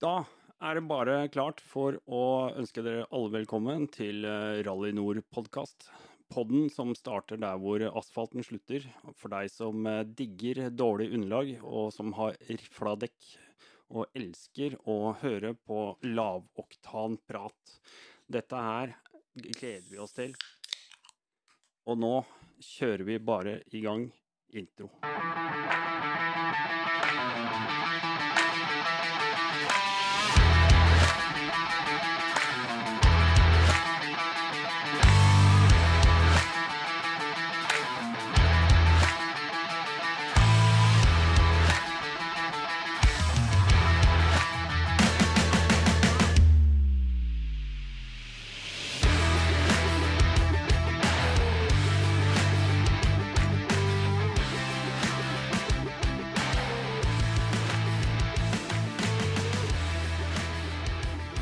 Da er det bare klart for å ønske dere alle velkommen til eh, Rally Nord-podkast. Podden som starter der hvor asfalten slutter. For deg som eh, digger dårlig underlag, og som har rifla dekk. Og elsker å høre på lavoktan prat. Dette her gleder vi oss til. Og nå kjører vi bare i gang intro.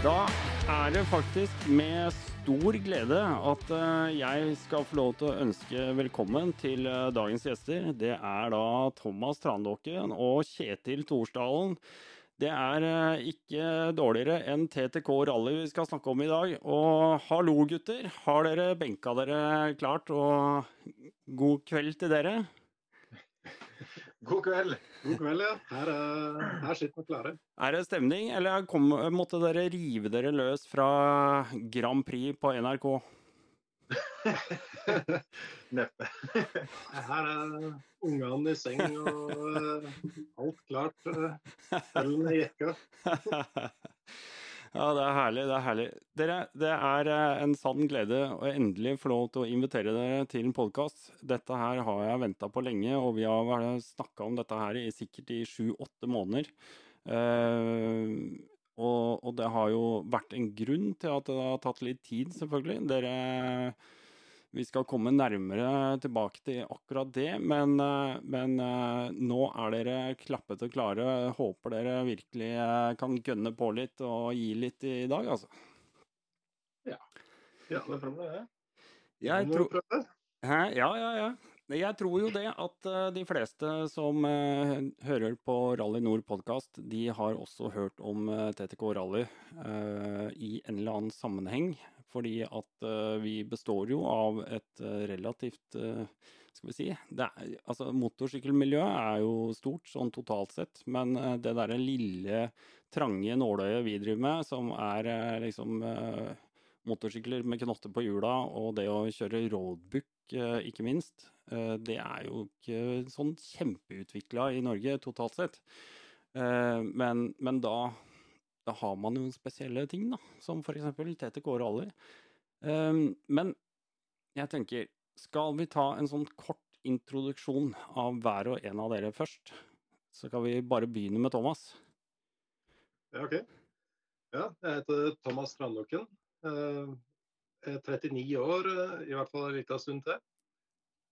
Da er det faktisk med stor glede at eh, jeg skal få lov til å ønske velkommen til eh, dagens gjester. Det er da Thomas Trandåken og Kjetil Torsdalen. Det er eh, ikke dårligere enn TTK Rally vi skal snakke om i dag. Og hallo, gutter. Har dere benka dere klart? Og god kveld til dere. God kveld. God kveld, ja. Her, er, her sitter vi klare. Er det stemning, eller kom, måtte dere rive dere løs fra Grand Prix på NRK? Neppe. Her er ungene i seng og eh, alt klart. eh, Øllen i jekka. ja, det er herlig. Det er herlig. Dere, det er eh, en sann glede å endelig få lov til å invitere dere til en podkast. Dette her har jeg venta på lenge, og vi har snakka om dette her i sikkert i sju-åtte måneder. Uh, og, og det har jo vært en grunn til at det har tatt litt tid, selvfølgelig. Dere vi skal komme nærmere tilbake til akkurat det, men, eh, men eh, nå er dere klappet og klare. Håper dere virkelig eh, kan gønne på litt og gi litt i dag, altså. Ja, det er framme, det. Jeg tror? Hæ? Ja, ja, ja. Jeg tror jo det at de fleste som hører på Rally Nord podkast, de har også hørt om TTK Rally i en eller annen sammenheng. Fordi at eh, vi består jo av et eh, relativt eh, Skal vi si er, Altså, motorsykkelmiljøet er jo stort sånn totalt sett, men det derre lille, trange nåløyet vi driver med, som er liksom motorsykler med knotter på hjula, og det å kjøre roadbook, ikke minst, det er jo ikke sånn kjempeutvikla i Norge totalt sett. Men, men da, da har man jo spesielle ting, da, som f.eks. TTK Rally. Um, Men jeg tenker, skal vi ta en sånn kort introduksjon av hver og en av dere først? Så kan vi bare begynne med Thomas. Ja, OK. Ja, jeg heter Thomas Strandåken. Eh, Jeg er 39 år, i hvert fall en liten stund til.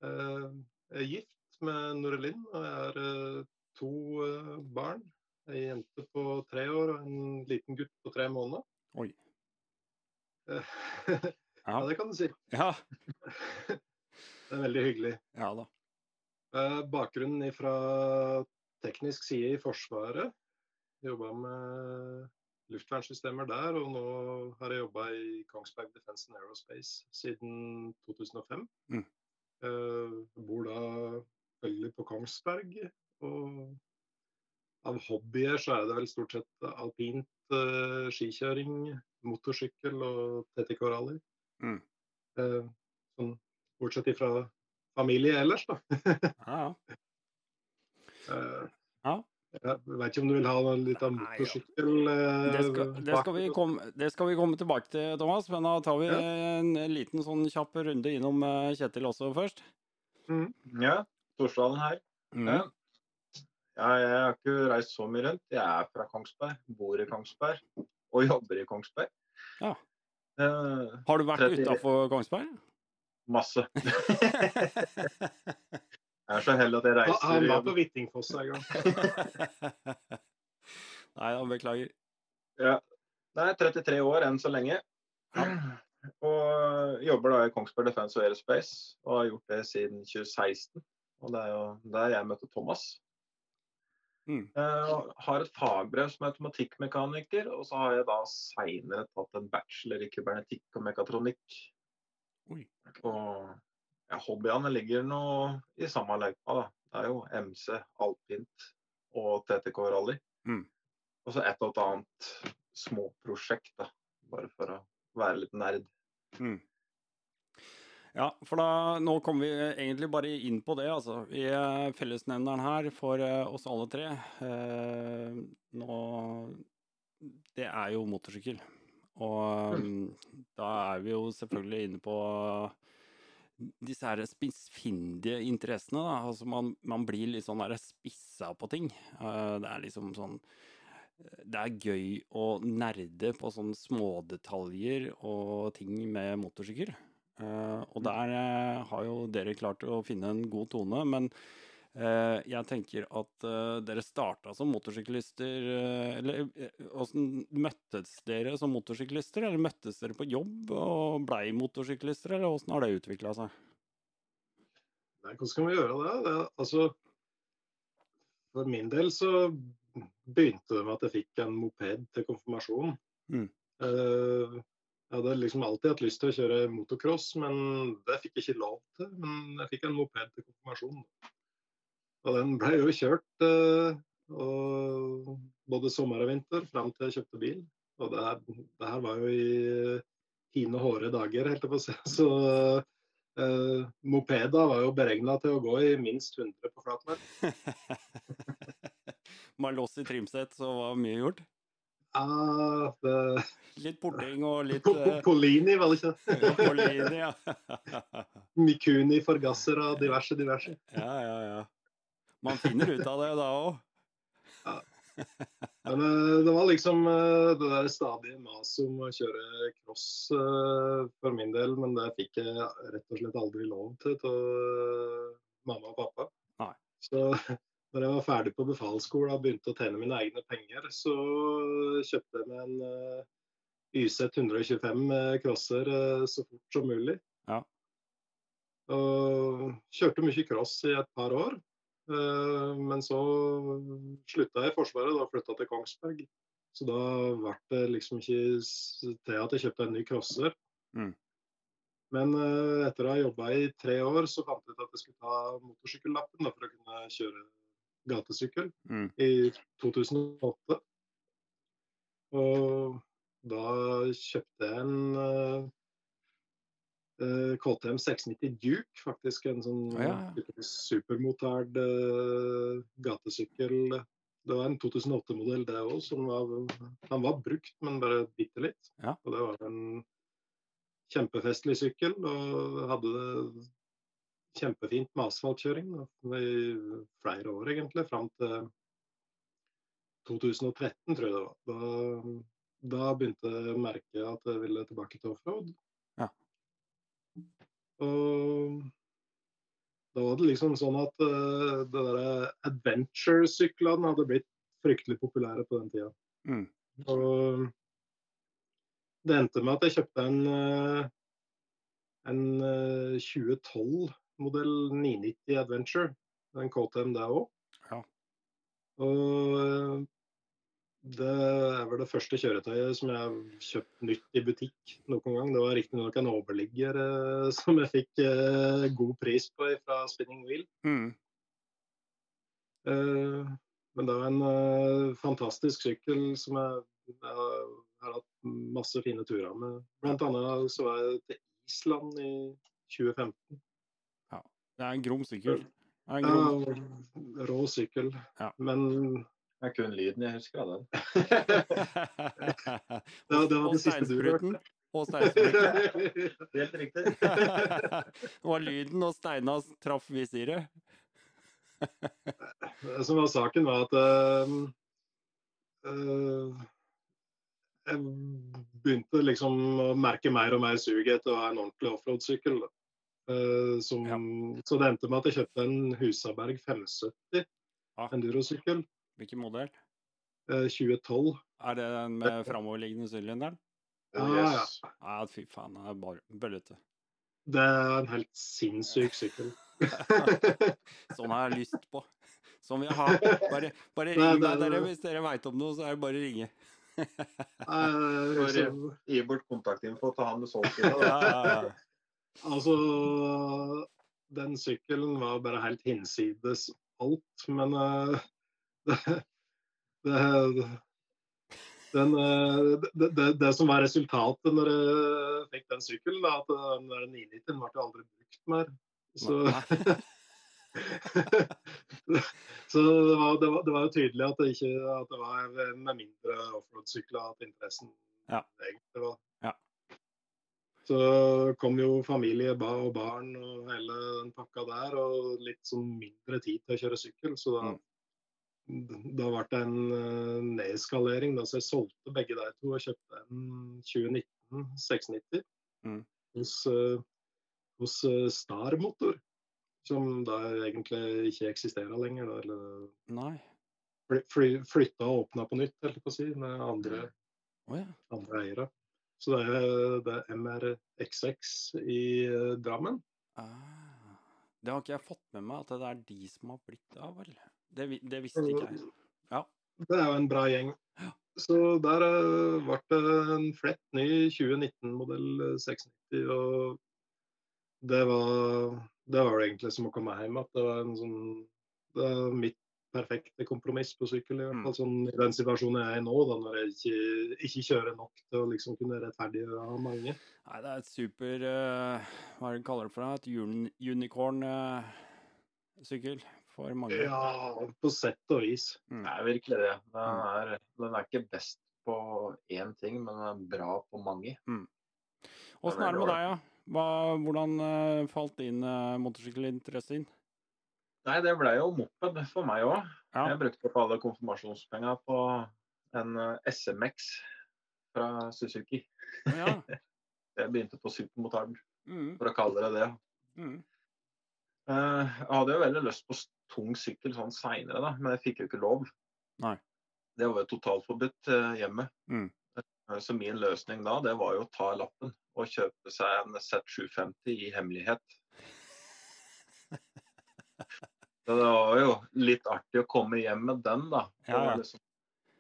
Eh, Jeg er gift med Norelin, og jeg har eh, to eh, barn. Ei jente på tre år og en liten gutt på tre måneder. Oi. Ja. Det kan du si. Ja, Det er veldig hyggelig. ja da. Eh, Bakgrunnen fra teknisk side i Forsvaret. Jobba med luftvernsystemer der, og nå har jeg jobba i Kongsberg Defence and Aerospace siden 2005. Mm. Eh, bor da veldig på Kongsberg, og av hobbyer så er det vel stort sett alpint, uh, skikjøring, motorsykkel og TTK-rally. Mm. Uh, sånn, bortsett ifra familie ellers, da. Ja, ja. uh, Ja. Jeg vet ikke om du vil ha litt av motorsykkel Nei, ja. eh, Det skal, det, skal vi komme, det skal vi komme tilbake til, Thomas. Men da tar vi Ja. en liten sånn kjapp runde innom Kjetil også først. Mm. Ja, Torsdalen her. Mm. Ja. Ja, jeg har ikke reist så mye rundt. Jeg er fra Kongsberg, bor i Kongsberg og jobber i Kongsberg. Ja. Eh, Har du vært 30 utafor Kongsberg? masse. Jeg er så heldig at jeg reiser Han var på Hvittingfoss en gang. Nei han beklager. Ja. Nei, 33 år enn så lenge. Og jobber da i Kongsberg Defence og Aerospace, og har gjort det siden 2016. Og det er jo der jeg møtte Thomas. Mm. Jeg har et fagbrev som automatikkmekaniker, og så har jeg da seinere tatt en bachelor i kybernetikk og mekatronikk. Oi. Og ja, hobbyene ligger nå i samme løypa, da. Det er jo MC, alpint og TTK rally. Mm. Og så et og et annet småprosjekt, da. Bare for å være litt nerd. Mm. Ja, for da, nå kommer vi egentlig bare inn på det, altså. Vi er fellesnevneren her for eh, oss alle tre. Eh, nå Det er jo motorsykkel. Og mm, da er vi jo selvfølgelig inne på disse her spissfindige interessene, da. Altså man, man blir litt sånn der spissa på ting. Eh, det er liksom sånn det er gøy å nerde på sånne smådetaljer og ting med motorsykkel. Eh, og der eh, har jo dere klart å finne en god tone, men eh, jeg tenker at dere starta som motorsyklister Eller åssen møttes dere som motorsyklister? Eller møttes dere på jobb og blei motorsyklister, eller åssen har det utvikla seg? Nei, hvordan skal vi gjøre det? det? Altså, for min del så begynte det med at jeg fikk en moped til konfirmasjonen. Mm. Jeg hadde liksom alltid hatt lyst til å kjøre motocross, men det fikk jeg ikke lov til. Men jeg fikk en moped til konfirmasjonen. Og den ble jo kjørt eh, og både sommer og vinter fram til jeg kjøpte bil. Og det her, det her var jo i fine, hårde dager, helt på å si. Så eh, mopeda var jo beregna til å gå i minst 100 på flatmark. Man låst i trimsett, så var mye gjort? Ja, det... Litt porting og litt eh, Polini, var det ikke? ja, Polini, ja. Mikuni, forgasser og diverse, diverse. ja, ja, ja. Man finner ut av det da òg. Men eh, det var liksom eh, det der stadige maset om å kjøre cross for min del, men det fikk jeg rett og slett aldri lov til av mamma og pappa. Nei. Så når jeg var ferdig på befalsskolen og begynte å tjene mine egne penger, så kjøpte jeg meg en eh, YZ 125 eh, crosser eh, så fort som mulig. Ja. Og kjørte mye cross i et par år. Men så slutta jeg i Forsvaret, og flytta til Kongsberg. Så da ble det liksom ikke til at jeg kjøpte en ny crosser. Mm. Men etter å ha jobba i tre år, så fant jeg ut at jeg skulle ta motorsykkellappen for å kunne kjøre gatesykkel Mm. i 2008. Og da kjøpte jeg en eh, KTM 690 Duke, faktisk en sånn Ja, ja. supermotard uh, gatesykkel. Det var en 2008-modell det òg, som var, han var brukt, men bare bitte litt. Ja. Og det var en kjempefestlig sykkel, og hadde kjempefint med asfaltkjøring i flere år, egentlig. Fram til 2013, tror jeg det var. Da, da begynte jeg å merke at jeg ville tilbake til offroad. Ja. Og da var det liksom sånn at uh, det derre adventure-syklene hadde blitt fryktelig populære på den tida. Mm. Og det endte med at jeg kjøpte en, eh, en eh, 2012 modell 990 Adventure. En KTM, det òg. Ja. Og eh, det er vel det første kjøretøyet som jeg har kjøpt nytt i butikk noen gang. Det var riktignok en overligger eh, som jeg fikk eh, god pris på fra Spinning Wheel. Mm. Eh, men det er en eh, fantastisk sykkel som jeg, jeg, har hatt masse fine turer med. Blant annet så var jeg til Island i 2015. Det er en grom sykkel. Det er en grom... Ja, rå sykkel. Ja. Men Det er kun lyden jeg husker av den. Ja, det var det siste du hørte. Og steinspruten. Helt riktig. det var lyden og steina traff visiret. Det som var saken, var at eh, eh, jeg begynte liksom å merke mer og mer suget etter å ha en ordentlig offroad-sykkel. Eh, som- Ja. Så det endte med at jeg kjøpte en Husaberg 570 Ja. endurosykkel. Hvilken modell? eh, 2012. Er det den med framoverliggende sylinderen? Ja, yes. ja. Ja, fy faen, det er bare bøllete. Det er en helt sinnssyk sykkel. Sånn har jeg lyst på. Som vi har. Bare, bare ring meg, dere. Hvis dere veit om noe, så er det bare å ringe. Eh, Gi bort kontaktinfo til han med solsida. Altså, den sykkelen var bare helt hinsides alt, men uh, det, det, den, eh, det, det, som var resultatet når jeg fikk den sykkelen, da, at den der 990 ble aldri brukt mer. Så, så det, var, det, var, det var jo tydelig at det ikke at det var med mindre offroad-sykler at interessen Ja. egentlig var. Så kom jo familie ba og barn og hele den pakka der, og litt sånn mindre tid til å kjøre sykkel. Så da, da ble det en eh, nedskalering. Da, så jeg solgte begge de to og kjøpte en 2019 690 Mm. hos, eh, hos eh, Star Motor. Som da egentlig ikke eksisterer lenger. Da, eller Nei. fly, fly, flytta og åpna på nytt, holdt jeg på å si, med andre, oh, ja. andre eiere. Så det er, det er MRXX i eh, Drammen. Ah. Det har ikke jeg fått med meg, at det er de som har blitt det, vel. Det, det visste ikke jeg. Ja. Det er jo en bra gjeng. Ja. Så der eh, ble det en flett ny 2019-modell 690. Og det var, det var egentlig som å komme hjem igjen. Det var en sånn Det er mitt perfekte kompromiss på sykkel. I hvert Mm. fall sånn i den situasjonen jeg er i nå, da, når jeg ikke, ikke kjører nok til å liksom kunne rettferdiggjøre mange. Nei, det er et super uh, Hva er det du kaller det for? noe? Et un unicorn-sykkel for mange. Ja, på sett og vis. Mm. Det er virkelig det. Den er, den er ikke best på én ting, men den er bra på mange. Åssen er det med deg, ja? Hva, hvordan uh, falt din uh, motorsykkelinteresse inn? Nei, det ble jo moped for meg òg. Ja. Jeg brukte opp alle konfirmasjonspengene på en eh, SMX fra Suzuki. ja. Jeg begynte på supermotard, Mm, for å kalle det det. mm. Uh, Jeg hadde jo veldig lyst på tung sykkel sånn seinere, men jeg fikk jo ikke lov. Nei. Det var jo totalforbudt uh, hjemme. Mm. Uh, Så min løsning da, det var jo å ta lappen og kjøpe seg en Z750 i hemmelighet. Det var jo litt artig å komme hjem med den, da. Ja, ja. liksom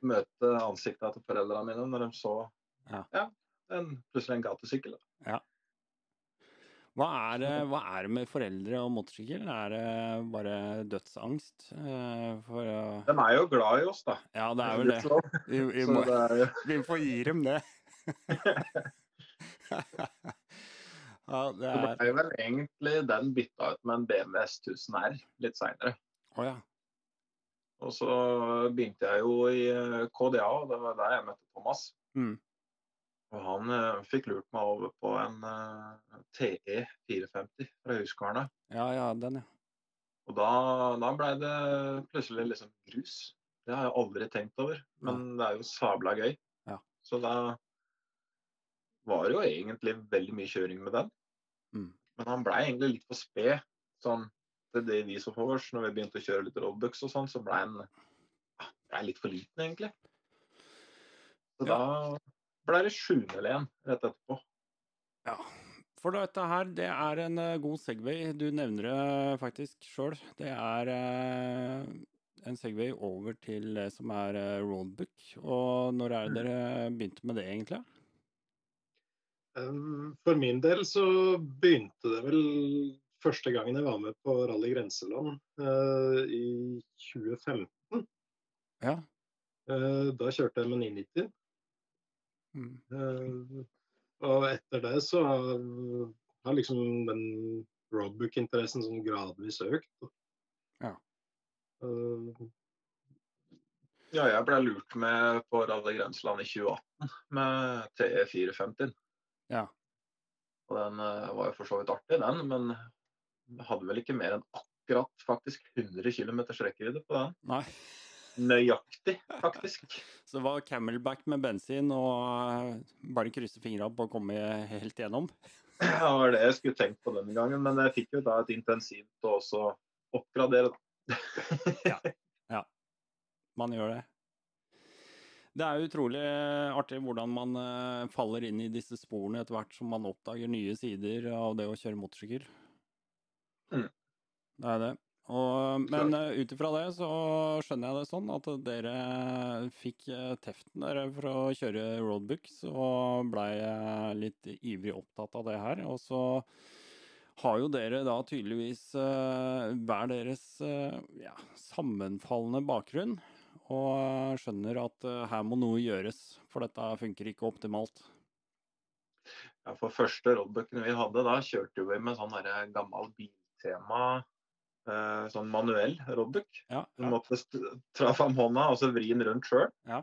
Møte ansiktene til foreldrene mine når de så Ja. en, plutselig en gatesykkel. da. Hva, er, det- hva er det med foreldre og motorsykkel? Er det bare dødsangst? eh, for å De er jo glad i oss, da. Ja, det er vel det. Vi, vi, må, vi får gi dem det. ja, det Det er ble vel egentlig den bytta ut med en BMW S1000 R litt seinere. Oh, ja. Og så begynte jeg jo i eh, KDA, og det var der jeg møtte Thomas. Mm. Og han uh, fikk lurt meg over på en uh, TE 450 fra Huskvarna. Ja, ja, den, ja. Og da, da blei det plutselig liksom grus. Det har jeg aldri tenkt over, men det er jo sabla gøy. Ja. Så da var jo egentlig veldig mye kjøring med den. Mm. Men han blei egentlig litt for sped. Sånn, til det vi så for oss, når vi begynte å kjøre litt roadbucks og sånn, så blei han ble litt for liten, egentlig. Så Ja. da blei det 701 rett etterpå. Ja. For dette her, det er en eh, god Segway. Du nevner det faktisk sjøl. Det er eh, en Segway over til det som er eh, roadbook. Og når er det dere begynte med det, egentlig? Um, For min del så begynte det vel første gangen jeg var med på Rally Grenseland eh, i 2015. Ja. Eh, da kjørte jeg med 990. Mm. Eh, og etter det så har, har liksom den roadbook-interessen sånn gradvis økt. Ja. Eh, Ja, jeg ble lurt med på Rally Grenseland i 2018 med TE 450. Ja. Og den eh, var jo for så vidt artig, den, men hadde vel ikke mer enn akkurat faktisk 100 km rekkevidde på den. Nei. Nøyaktig, faktisk. Så det var camelback med bensin og eh, bare krysse fingra på å komme helt gjennom. Ja, Det var det jeg skulle tenkt på denne gangen, men jeg fikk jo da et intensiv til å også oppgradere. da. Man gjør det. Det er utrolig artig hvordan man eh, faller inn i disse sporene etter hvert som man oppdager nye sider av det å kjøre motorsykkel. Mm. Det er det. Og, men uh, ut ifra det så skjønner jeg det sånn at dere fikk teften dere for å kjøre roadbooks og blei litt ivrig opptatt av det her. Og så har jo dere da tydeligvis hver deres ja, sammenfallende bakgrunn. Og skjønner at her må noe gjøres, for dette funker ikke optimalt. Ja, For første roadbooken vi hadde, da kjørte vi med sånn gammel biltema Eh, sånn manuell roadbook. Ja, ja. Du måtte tra fram hånda og så vri den rundt sjøl. Ja.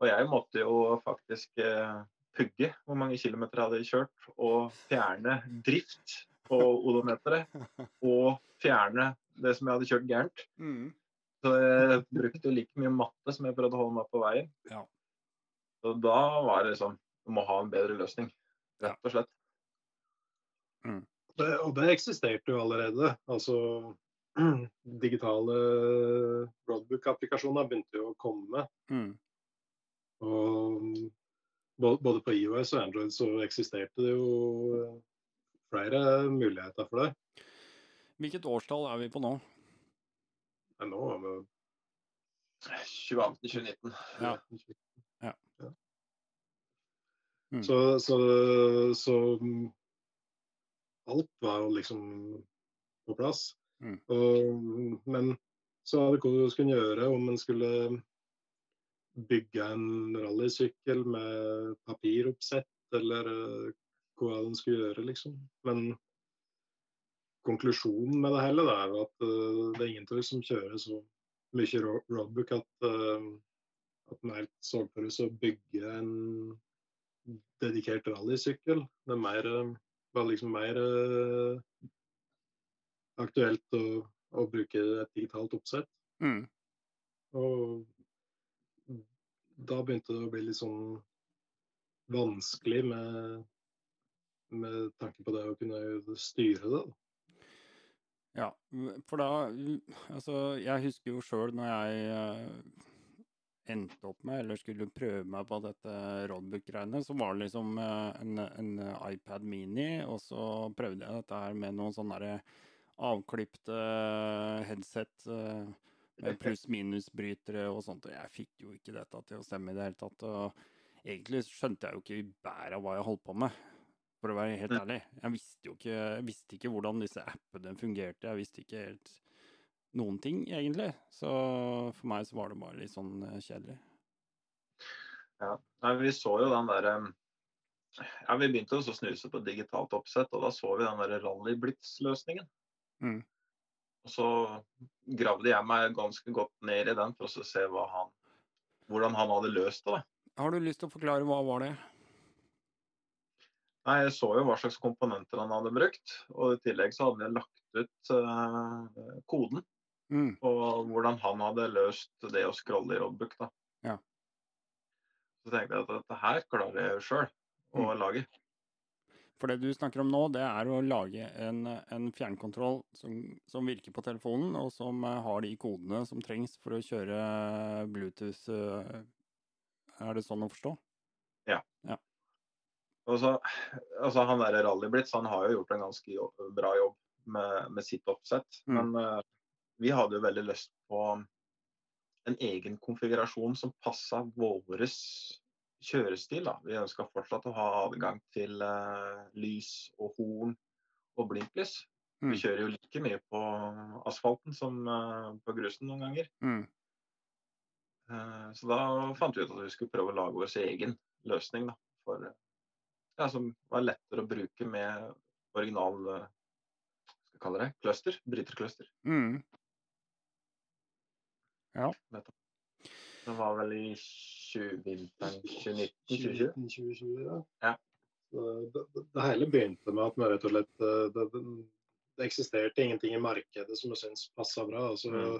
Og jeg måtte jo faktisk eh, pugge hvor mange kilometer jeg hadde kjørt, og fjerne drift på odometeret. Og fjerne det som jeg hadde kjørt gærent. Mm. Så jeg brukte like mye matte som jeg prøvde å holde meg på veien. Ja. Så da var det liksom Du må ha en bedre løsning, rett og slett. Mm. Det, og det eksisterte jo allerede. Altså digitale roadbook-applikasjoner begynte jo å komme. Mm. Og både på IOS og Android så eksisterte det jo flere muligheter for det. Hvilket årstall er vi på nå? Ja, nå er vi 2018-2019. Ja. ja. Mm. Så, så, så alt var liksom på plass. Mm. Og, men så var det hva du skulle gjøre om en skulle bygge en rallysykkel med papiroppsett, eller uh, hva en skulle gjøre, liksom. Men konklusjonen med det hele er at uh, det er ingen som kjører så mye roadbook at, uh, at en helt så for seg å bygge en dedikert rallysykkel. Det er mer, var liksom mer aktuelt å, å bruke et digitalt oppsett. Mm. Og da begynte det å bli litt sånn vanskelig med, med tanke på det å kunne styre det. Ja, for da Altså, jeg husker jo sjøl når jeg uh, endte opp med, eller skulle prøve meg på dette roadbook-greiene, så var det liksom uh, en, en, iPad Mini, og så prøvde jeg dette her med noen sånne derre avklipte headset eh, med pluss-minus-brytere og sånt. Og jeg fikk jo ikke dette til å stemme i det hele tatt. Og egentlig skjønte jeg jo ikke bæret av hva jeg holdt på med, for å være helt mm. ærlig. Jeg visste jo ikke, jeg visste ikke hvordan disse appene fungerte. Jeg visste ikke helt noen ting, egentlig. Så for meg så var det bare litt sånn eh, kjedelig. Ja, vi så jo den derre ja, Vi begynte å snuse på digitalt oppsett, og da så vi den der rallyblitz-løsningen. Mm. Og så gravde jeg meg ganske godt ned i den for å se han, hvordan han hadde løst det. Har du lyst til å forklare hva var det? Nei, Jeg så jo hva slags komponenter han hadde brukt. Og i tillegg så hadde jeg lagt ut uh, koden mm. på hvordan han hadde løst det å scrolle i Rodbook. da. Ja. Så tenkte jeg at dette her klarer jeg jo sjøl å mm. lage. For det du snakker om nå, det er å lage en, en fjernkontroll som, som, virker på telefonen, og som eh, har de kodene som trengs for å kjøre Bluetooth. Eh, er det sånn å forstå? Ja. ja. Så, altså han der Rallyblitz han har jo gjort en ganske jobb, bra jobb med, med sitt oppsett. Mm. Men uh, vi hadde jo veldig lyst på en egen konfigurasjon som passa våres kjørestil. Da. Vi ønska fortsatt å ha adgang til uh, lys og horn og blinklys. Mm. Vi kjører jo like mye på asfalten som uh, på grusen noen ganger. Mm. Så da fant vi ut at vi skulle prøve å lage vår egen løsning. Da, for, ja, som var lettere å bruke med original skal kalle det, cluster, brytercluster. Mm. Ja. Det var vel i vinteren 2019-2020? Ja. ja. Det, det, det, hele begynte med at vi rett og slett eh, det, det, eksisterte ingenting i markedet som vi syntes passa bra. Altså, mm.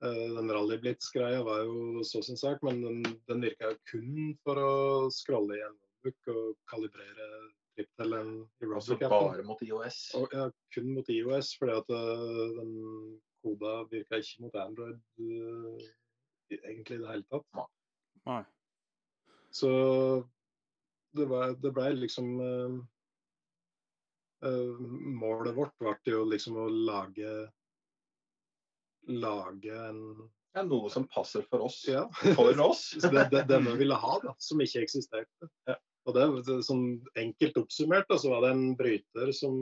Eh, den rallyblitz-greia var jo så sin sak, men den, den virka kun for å scrolle i notebook og kalibrere tripptelleren i Altså bare mot IOS? Og, ja, kun mot IOS, fordi at uh, den koda virka ikke mot Android uh, egentlig i det hele tatt. Nei. Så det, var, det ble liksom uh, uh, Målet vårt ble jo liksom å lage lage en ja, Noe som passer for oss. Ja. For oss. det, det, det vi ville ha, da, som ikke eksisterte. Ja. Og det, som Enkelt oppsummert da, så var det en bryter som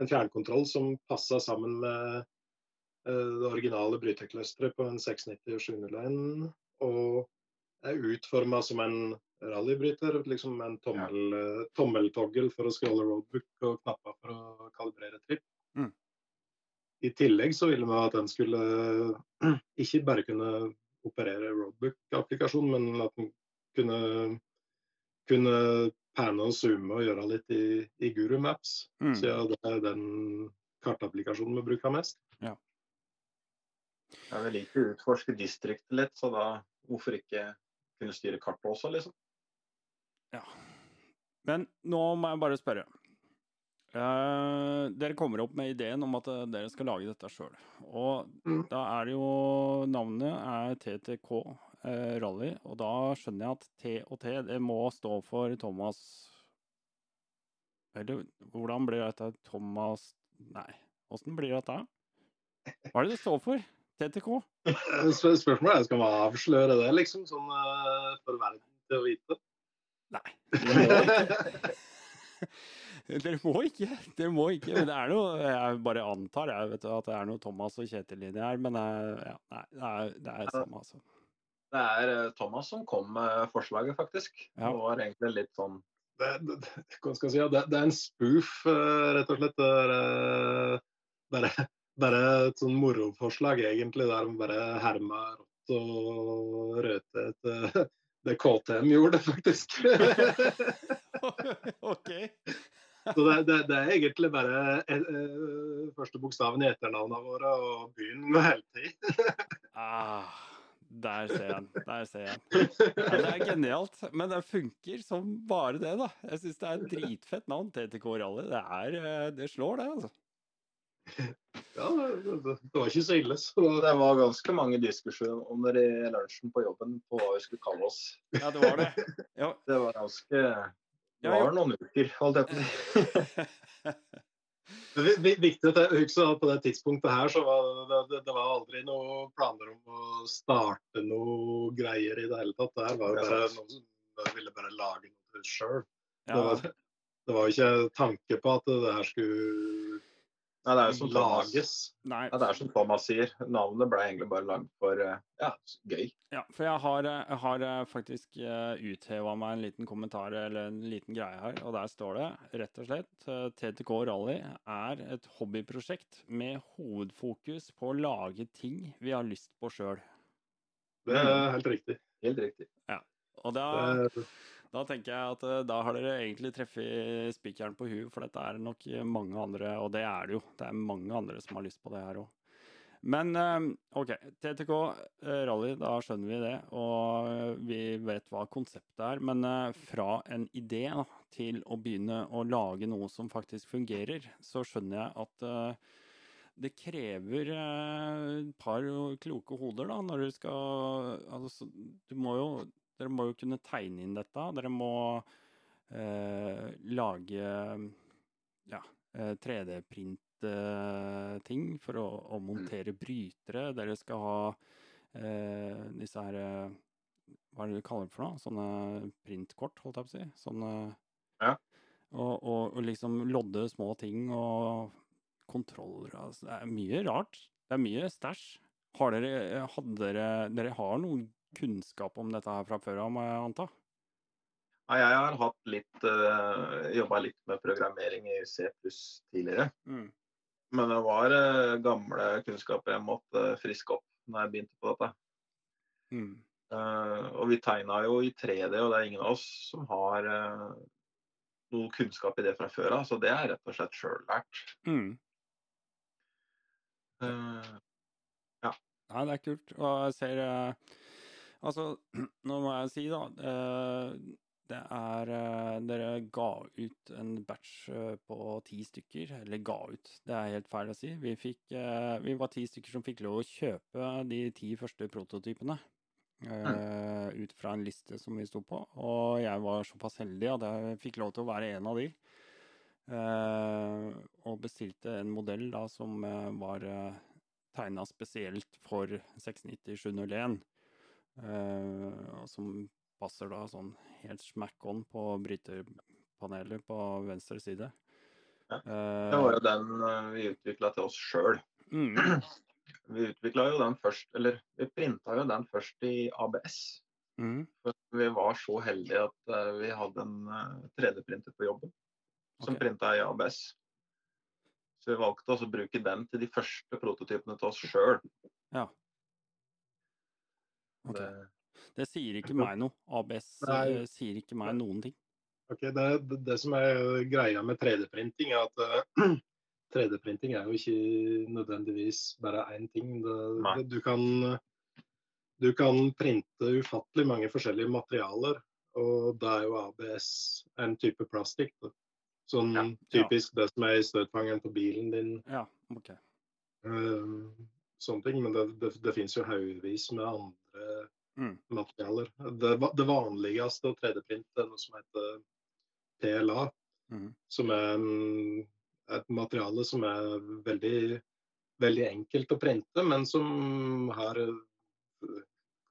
En fjernkontroll som passa sammen med eh, det originale bryterclusteret på en 690 og 701. Og er utforma som en rallybryter. Liksom en tommel, ja. tommeltoggel for å scrolle roadbook og knapper for å kalibrere tripp. Mm. I tillegg så ville vi at den skulle ikke bare kunne operere roadbook-applikasjon, men at den kunne, kunne panne og zoome og gjøre litt i, i Guru Maps, Mm. siden det er den kartapplikasjonen vi bruker mest. Ja, vi liker å utforske distriktet litt, så da hvorfor ikke kunne styre kartet også, liksom? Ja. Men nå må jeg bare spørre. Eh, dere kommer opp med ideen om at eh, dere skal lage dette sjøl. Og Mm. da er det jo Navnet er TTK Rally, og da skjønner jeg at T og T det må stå for Thomas Eller hvordan blir dette Thomas Nei, åssen blir dette? Hva er det det står for? TTK? Eh, Spør spørsmålet er skal man avsløre det, liksom, sånn eh, for verden til å vite. Nei. Dere må ikke. Dere må ikke. Men det er noe Jeg bare antar jeg vet at det er noe Thomas og Kjetil inni her, men eh, ja, nei, det er, det er samme, altså. Det er eh, Thomas som kom med forslaget, faktisk. Ja. Det var egentlig litt sånn det, det, det- hva skal jeg si, det, det er en spoof, eh, rett og slett. Det er, eh, bare, bare et sånn moroforslag, egentlig, der man bare herma rått og røte etter det KTM gjorde, faktisk. OK. Så det, det, det er egentlig bare eh, eh, første bokstaven i etternavnene våre og byen med heltid. Ah, der ser jeg den. Der ser jeg den. Ja, det er genialt. Men det funker som bare det, da. Jeg syns det er et dritfett navn, TTK Rally. Det, er, eh, det slår, det, altså. Ja, det, var ikke så ille. Så Det var ganske mange diskusjoner om det i lunsjen på jobben på hva vi skulle kalle oss. Ja, det var det. Ja, Det var ganske Det var noen uker, holdt jeg på å si. Det er viktig at huske på det tidspunktet her, så var det, det, det var aldri noen planer om å starte noe greier i det hele tatt. Det her var jo bare noen som ville bare lage noe sjøl. Det, det var jo ikke tanke på at det her skulle Nei, det er jo som Thomas, lages. Nei, Nei, det er som Thomas sier. Navnet ble egentlig bare lagd for eh, ja, gøy. Ja, for jeg har, eh, jeg har eh, faktisk utheva meg en liten kommentar eller en liten greie her, og der står det rett og slett TTK Rally er et hobbyprosjekt med hovedfokus på å lage ting vi har lyst på sjøl. Det er helt riktig. Helt riktig. Ja. Og da, Det, da tenker jeg at eh, da har dere egentlig treffet spikeren på huet, for dette er nok mange andre, og det er det jo. Det er mange andre som har lyst på det her òg. Men eh, OK, TTK eh, Rally, da skjønner vi det, og eh, vi vet hva konseptet er. Men eh, fra en idé da, til å begynne å lage noe som faktisk fungerer, så skjønner jeg at eh, det krever eh, et par kloke hoder, da, når du skal Altså, du må jo Dere må jo kunne tegne inn dette. Dere må eh, lage ja, eh, 3D-print-ting for å, å montere brytere. Dere skal ha eh, disse her eh, Hva er det du kaller det for noe? Sånne printkort, holdt jeg på å si. Sånne Ja. Og, og, og liksom lodde små ting og kontroller. Altså, det er mye rart. Det er mye stæsj. Har dere, hadde dere Dere har noen kunnskap om dette her fra før av, må jeg anta? Ja, jeg har hatt litt uh, jobba litt med programmering i C tidligere. Mm. Men det var uh, gamle kunnskaper jeg måtte friske opp når jeg begynte på dette. Mm. Uh, og vi tegna jo i 3D, og det er ingen av oss som har eh, noe kunnskap i det fra før av. Så det er rett og slett sjøllært. Mm. Uh, Nei, det er kult. Og jeg ser eh, Altså, nå må jeg si, da eh, Det er eh, Dere ga ut en batch eh, på ti stykker. Eller ga ut, det er helt feil å si. Vi, fikk, vi var ti stykker som fikk lov å kjøpe de ti første prototypene. eh, Ut fra en liste som vi sto på. Og jeg var såpass heldig at jeg fikk lov til å være en av de. Og bestilte en modell da som var tegna spesielt for 690-701. Uh, som passer da sånn helt smack on på bryterpanelet på venstre side. Ja. Det var jo den vi utvikla til oss sjøl. Mm. Vi utvikla jo den først, eller vi printa jo den først i ABS. Mm. For vi var så heldige at vi hadde en uh, eh, 3D-printer på jobben som okay. printa i ABS. Så vi valgte også å bruke den til de første prototypene til oss sjøl. Ja. Okay. Det, det, sier ikke meg noe. ABS nei, sier ikke meg noen ting. Okay, Det, det, det som er greia med 3D-printing, er at 3D-printing er jo ikke nødvendigvis bare én ting. du kan du kan printe ufattelig mange forskjellige materialer, og da er jo ABS en type plastikk. Sånn ja, typisk ja. det som er i støtfangeren på bilen din. Ja, ok. Uh, sånne ting. Men det, det, det finnes jo haugevis med andre mm. materialer. Det, det vanligste å 3D-printe er noe som heter PLA, mm. som er en, et materiale som er veldig, veldig enkelt å printe, men som har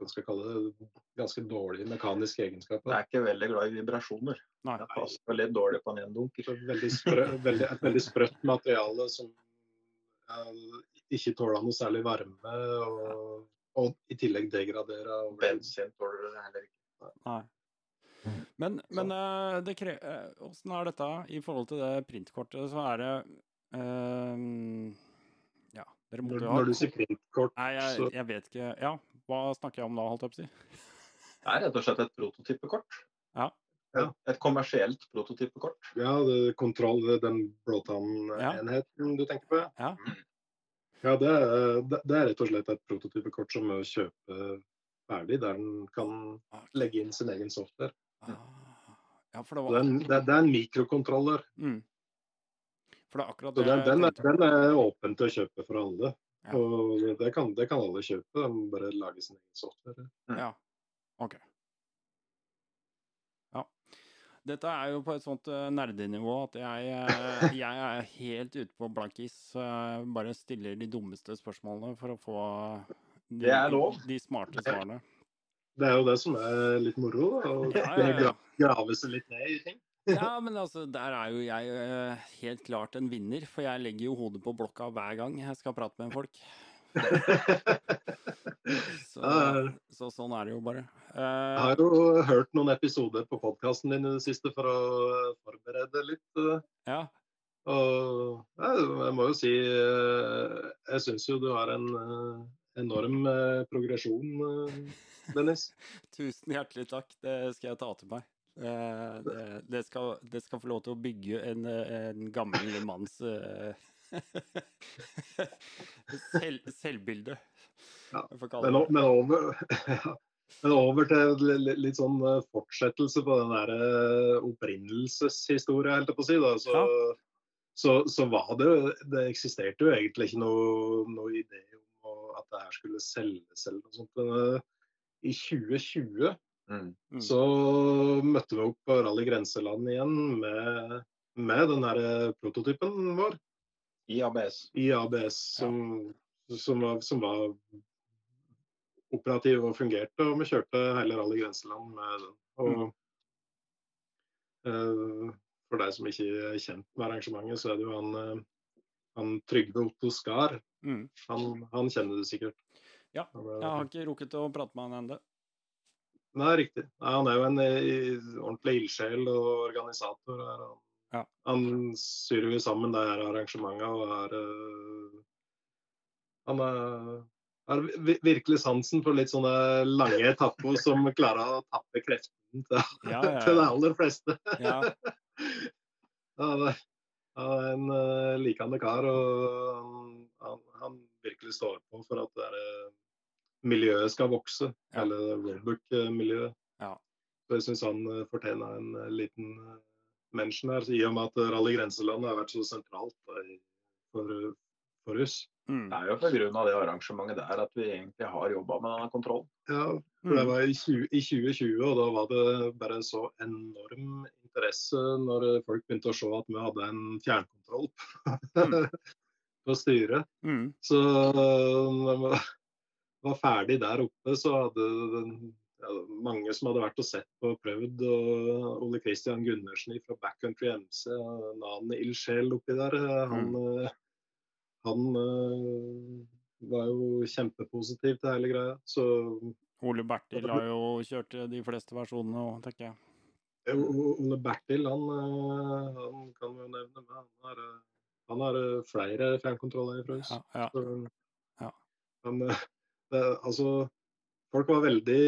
skal kalle det, ganske dårlige mekaniske egenskaper. Jeg er ikke veldig glad i vibrasjoner. Nei. Det passer litt dårlig på en endunk. Veldig sprø, veldig, et veldig sprøtt materiale som ikke tåler noe særlig varme, og, og i tillegg degraderer. Bensin tåler det heller ikke. Nei. Men, men uh, det kre hvordan er dette i forhold til det printkortet? Så er det uh, Ja, dere måtte jo ha Når du sier printkort, Nei, jeg, så Jeg vet ikke. Ja, hva snakker jeg om da, holdt jeg på å si? Det er rett og slett et prototypekort. Ja. ja. Et kommersielt prototypekort. Ja, det kontroll, den blåtannenheten ja. du tenker på? Ja. Ja, det er, det er, rett og slett et prototypekort som må kjøpe ferdig, der den kan legge inn sin egen software. Ah. Ja, for det, var... det, er en, det, er en mikrokontroller. Mm. For det er akkurat det den, den, er, den er åpen til å kjøpe for alle. Ja. Og det kan, det kan, alle kjøpe, de må bare lage sin egen software. Mm. Ja, OK. Dette er jo på et sånt uh, nerdenivå at jeg, uh, jeg, er helt ute på blank is. Uh, bare stiller de dummeste spørsmålene for å få de, de smarte svarene. Det er jo det som er litt moro, å ja, ja, ja. grave seg litt ned i ting. Ja, men altså, der er jo jeg helt klart en vinner, for jeg legger jo hodet på blokka hver gang jeg skal prate med folk. Så, så, sånn er det jo bare. Uh, jeg har jo hørt noen episoder på podkasten din i det siste for å forberede litt. Uh, ja. Og jeg må jo si Jeg syns jo du har en enorm progresjon, Dennis. Tusen hjertelig takk. Det skal jeg ta til meg. Eh, det, det, skal, det, skal, få lov til å bygge en, en gammel manns selv, selvbilde. Ja. Men, men, over, men, over, til litt sånn eh, fortsettelse på den der opprinnelseshistoria, helt på å si. Da. Så, ja. så, så, var det Det eksisterte jo egentlig ikke noe, noe idé om at det her skulle selges eller noe sånt. Men, I 2020 Mm. mm. Så møtte vi opp på Rally Grenseland igjen med, med den der eh, prototypen vår. I ABS. I ABS, som, ja. som, var, som, var, operativ og fungerte. Og vi kjørte hele Rally Grenseland med den. Og mm. uh, for deg som ikke er kjent med arrangementet, så er det jo han, uh, han Trygve Otto Skar. Mm. Han, han, kjenner du sikkert. Ja, jeg har ikke rukket å prate med han ennå. Nei, riktig. Nei, han er jo en i, ordentlig ildsjel og organisator. Han, ja. han syr jo sammen det her arrangementet og er uh, Han har virkelig sansen for litt sånne lange etapper som klarer å tappe kreften til, ja, ja, til de aller fleste. Ja. han, er, er en uh, likende kar, og han, han, virkelig står på for at det er miljøet skal vokse. Ja. Eller Roadbook-miljøet. Ja. Så jeg syns han eh, fortjener en eh, liten eh, mention her, i og med at Rally Grenseland har vært så sentralt for, for oss. Mm. Det er jo pga. det arrangementet der at vi egentlig har jobba med denne kontrollen. Ja, for det mm. var i, 20, i, 2020, og da var det bare så enorm interesse når folk begynte å se at vi hadde en fjernkontroll. Mm. på styret. Mm. Så når vi var ferdig der oppe, så hadde den, ja, mange som hadde vært og sett på og prøvd. Og Ole Christian Gundersen fra Backcountry MC, en annen ildsjel oppi der, han, mm. han eh, var jo kjempepositiv til hele greia. Så Ole Bertil har jo kjørt de fleste versjonene òg, tenker jeg. eh, Ole Bertil, han, eh, han kan vi jo nevne, men han har, eh, han har eh, flere fjernkontroller fra oss. Ja, ja. Så, Ja. Men eh, det, altså Folk var veldig,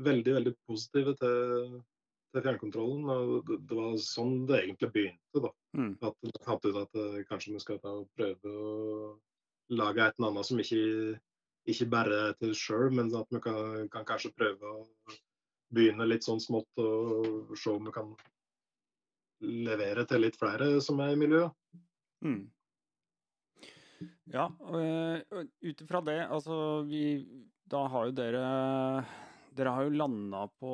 veldig, veldig positive til, til fjernkontrollen. Og det, det var sånn det egentlig begynte. da. Mm. At de fant ut at eh, kanskje vi skal ta og prøve å lage et eller annet som ikke, ikke bare er til oss sjøl, men at vi kan, kan kanskje prøve å begynne litt sånn smått og se om vi kan levere til litt flere som er i miljøet. Mm. Ja, og ut ifra det, altså vi Da har jo dere Dere har jo landa på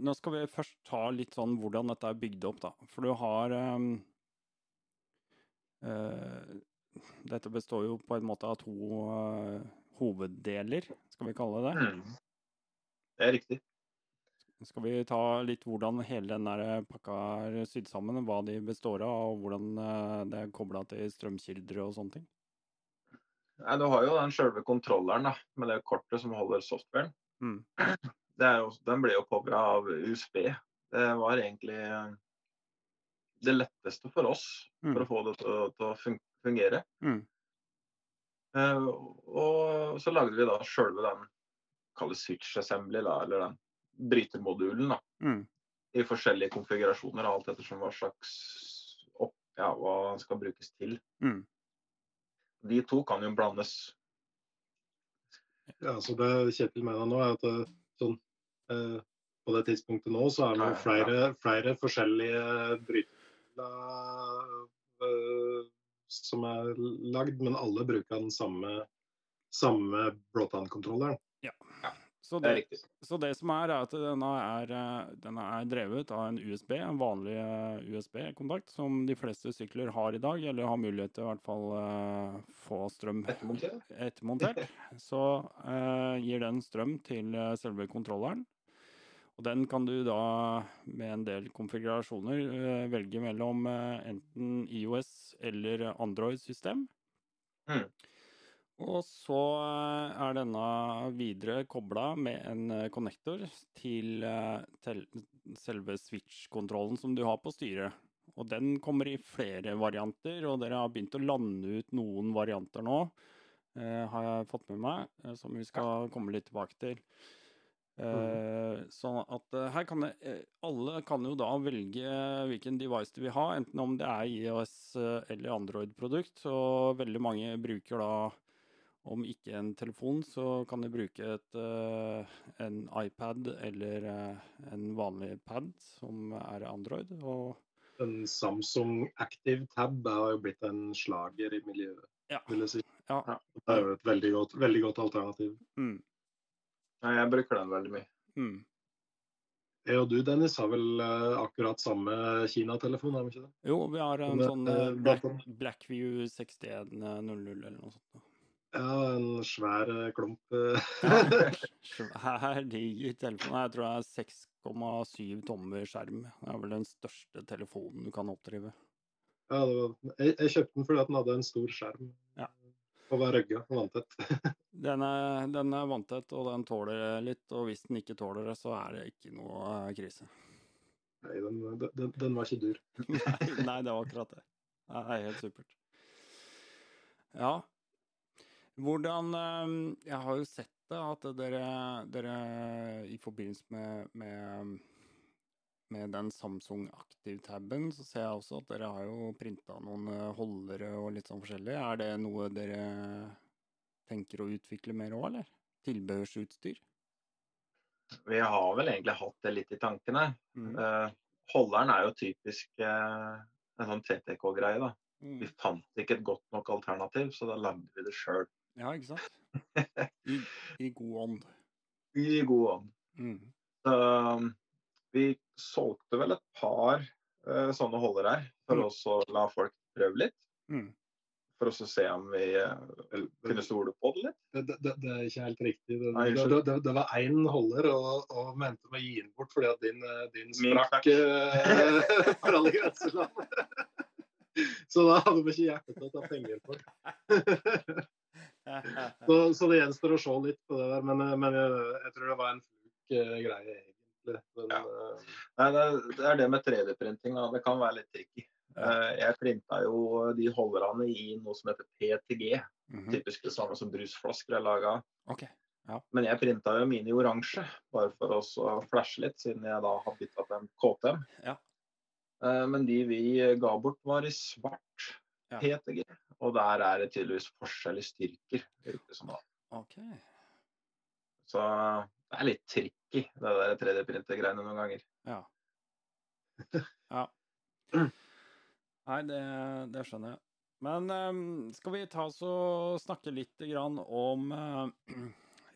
Nå skal vi først ta litt sånn hvordan dette er bygd opp, da. For du har um, uh, Dette består jo på en måte av to uh, hoveddeler, skal vi kalle det. Mm. Det er riktig. Skal vi ta litt hvordan hele den der pakka er sydd sammen, hva de består av, og hvordan eh, det er kobla til strømkilder og sånne ting? Nei, du har jo den selve kontrolleren da, med det kortet som holder softwaren. Mm. Det jo, den ble jo covra av USB. Det var egentlig eh, det letteste for oss Mm. for å få det til, til å fungere. Mm. Uh, og så lagde vi da sjølve den kalles switch assembly, da, eller den brytermodulen, da, Mm. i forskjellige konfigurasjoner, alt ettersom hva slags opp, ja, hva den skal brukes til. Mm. De to kan jo blandes. Ja, så det Kjetil mener nå, er at sånn, eh, på det tidspunktet nå, så er det jo flere, flere forskjellige brytere eh, som er lagd, men alle bruker den samme, samme Broughton-kontrolleren. Så, Det det, så det som er, er at denne er, eh, denne er drevet av en USB, en vanlig eh, USB-kontakt, som de fleste sykler har i dag, eller har mulighet til i hvert fall eh, få strøm Ettermontert? Så eh, gir den strøm til selve kontrolleren. Og den kan du da med en del konfigurasjoner velge mellom enten IOS eller Android-system. Mm. Og så eh, er denne videre kobla med en eh, connector til, eh, til selve switch-kontrollen som du har på styret. Og den kommer i flere varianter, og dere har begynt å lande ut noen varianter nå, eh, har jeg fått med meg, som vi skal komme litt tilbake til. Eh, sånn at her kan det, alle kan jo da velge hvilken device de vil ha, enten om det er IOS eller Android-produkt. Og veldig mange bruker da, om ikke en telefon, så kan de bruke et, eh, en iPad eller eh, en vanlig pad som er Android. Og En Samsung Active Tab har jo blitt en slager i miljøet, ja. vil jeg si. ja. Det er jo et veldig godt, veldig godt alternativ. Mm, Nei, jeg bruker den veldig mye. mm. Jeg og du, Dennis, har vel eh, akkurat samme Kina-telefon, har vi ikke det? Jo, vi har en Men, sånn Black, Blackview 6100 eller noe sånt. Ja, en svær eh, klump. Svær, diger telefon. Jeg tror det er 6,7 tommer skjerm. Det er vel den største telefonen du kan oppdrive. Ja, det var, jeg, jeg kjøpte den fordi den hadde en stor skjerm. Ja. Og var røgga og vanntett. Den er, den er vanntett, og den tåler litt. Og hvis den ikke tåler det, så er det ikke noe eh, krise. Nei, den, den, den var ikke dur. Nei, nei, det var akkurat det. Det er helt supert. Ja. Hvordan eh, Jeg har jo sett det, at dere, dere i forbindelse med, med, med den Samsung Active-taben, så ser jeg også at dere har jo printa noen eh, holdere og litt sånn forskjellig. Er det noe dere tenker å utvikle mer òg, eller? Tilbehørsutstyr? Vi har vel egentlig hatt det litt i tankene. Mm. Eh, holderen er jo typisk eh, en sånn TTK-greie. da. Mm. Vi fant ikke et godt nok alternativ, så da lagde vi det sjøl. Ja, ikke sant? I, I god ånd. I god ånd. Mm. Så, um, vi solgte vel et par uh, sånne holder her for Mm. også å la folk prøve litt. Mm. For å se om vi uh, kunne stole på det litt? Det, det, det, er ikke helt riktig. Det, det, det var én holder, og, og mente med å gi den bort fordi at din, din sprakk uh, for alle grenseland. så da hadde vi ikke hjerte til å ta penger for. Så, så, det gjenstår å se litt på det der, men, men jeg, jeg, tror det var en fluk uh, greie, egentlig. Men, ja. Nei, det, er det med 3D-printing. Det kan være litt tricky. Uh, jeg printa jo de holderne i noe som heter PTG. Mm -hmm. Typisk det samme som brusflasker er laga. Okay. Ja. Men jeg printa jo mine i oransje, bare for å flashe litt, siden jeg da har bytta til en KTM. Ja. Men de vi ga bort, var i svart ja. PTG. Og der er det tydeligvis forskjell i styrker. Okay. Så det er litt tricky, det der 3D-printergreiene noen ganger. Ja. ja. Nei, det, det, skjønner jeg. Men um, skal vi ta oss og snakke litt om uh,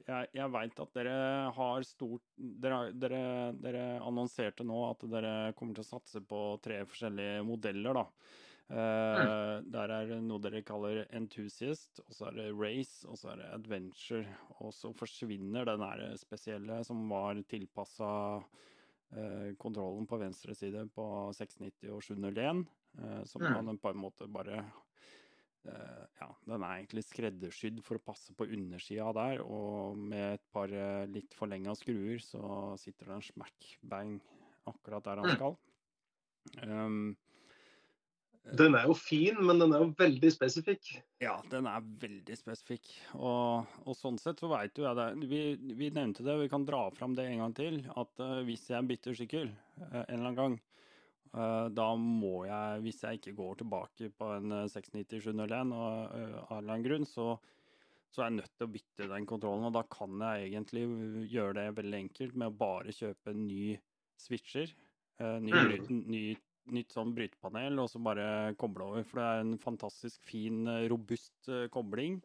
Jeg, jeg veit at dere har stort dere, dere, dere, annonserte nå at dere kommer til å satse på tre forskjellige modeller, da. Uh, mm. Der er noe dere kaller enthusiast, og så er det race, og så er det adventure. Og så forsvinner den der spesielle som var tilpassa uh, kontrollen på venstre side på 690 og 701. uh, som mm. man på en måte bare eh, Ja, den er egentlig skreddersydd for å passe på undersida der, og med et par eh, litt forlenga skruer så sitter den smack bang akkurat der han mm. skal. Um, den er jo fin, men den er jo veldig spesifikk. Ja, den er veldig spesifikk. Og, og sånn sett så veit jo jeg det. Vi, vi, nevnte det, vi kan dra fram det en gang til. At uh, hvis jeg bytter sykkel uh, en eller annen gang, uh, da må jeg, hvis jeg ikke går tilbake på en 690-701 eh, og eh, av en eller annen grunn, så, så, er jeg nødt til å bytte den kontrollen. Og da kan jeg egentlig gjøre det veldig enkelt med å bare kjøpe en ny switcher. Ny, mm. ny, nytt sånn brytepanel, og så bare koble over. For det er en fantastisk fin, robust kobling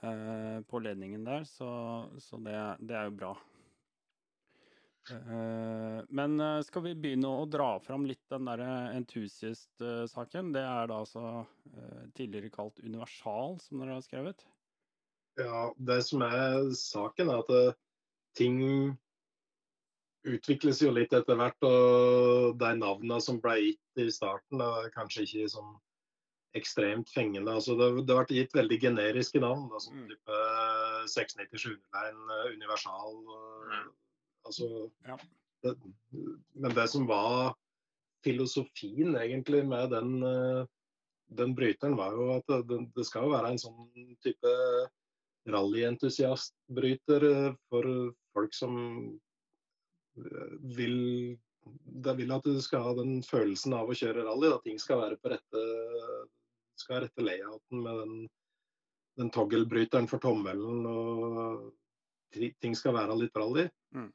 på ledningen der, så, så det, det er jo bra. Eh, men uh, skal vi begynne å dra fram litt den der Enthusiast-saken? Det er da altså eh, tidligere kalt Universal, som dere har skrevet? Ja, det som er saken, er at ting utvikles jo litt etter hvert. Og de navnene som ble gitt i starten, er kanskje ikke sånn ekstremt fengende. Altså, det, det har vært gitt veldig generiske navn, da, som mm. type 697 Line, Universal. Mm Altså, ja. det, men det som var filosofien egentlig med den, eh, den bryteren, var jo at det, det skal jo være en sånn type rallyentusiastbryter eh, for folk som eh, vil det vil at du skal ha den følelsen av å kjøre rally. At ting skal være på rette skal ha rette layouten med den, den togglebryteren for tommelen. og Ting skal være litt rally. Mm.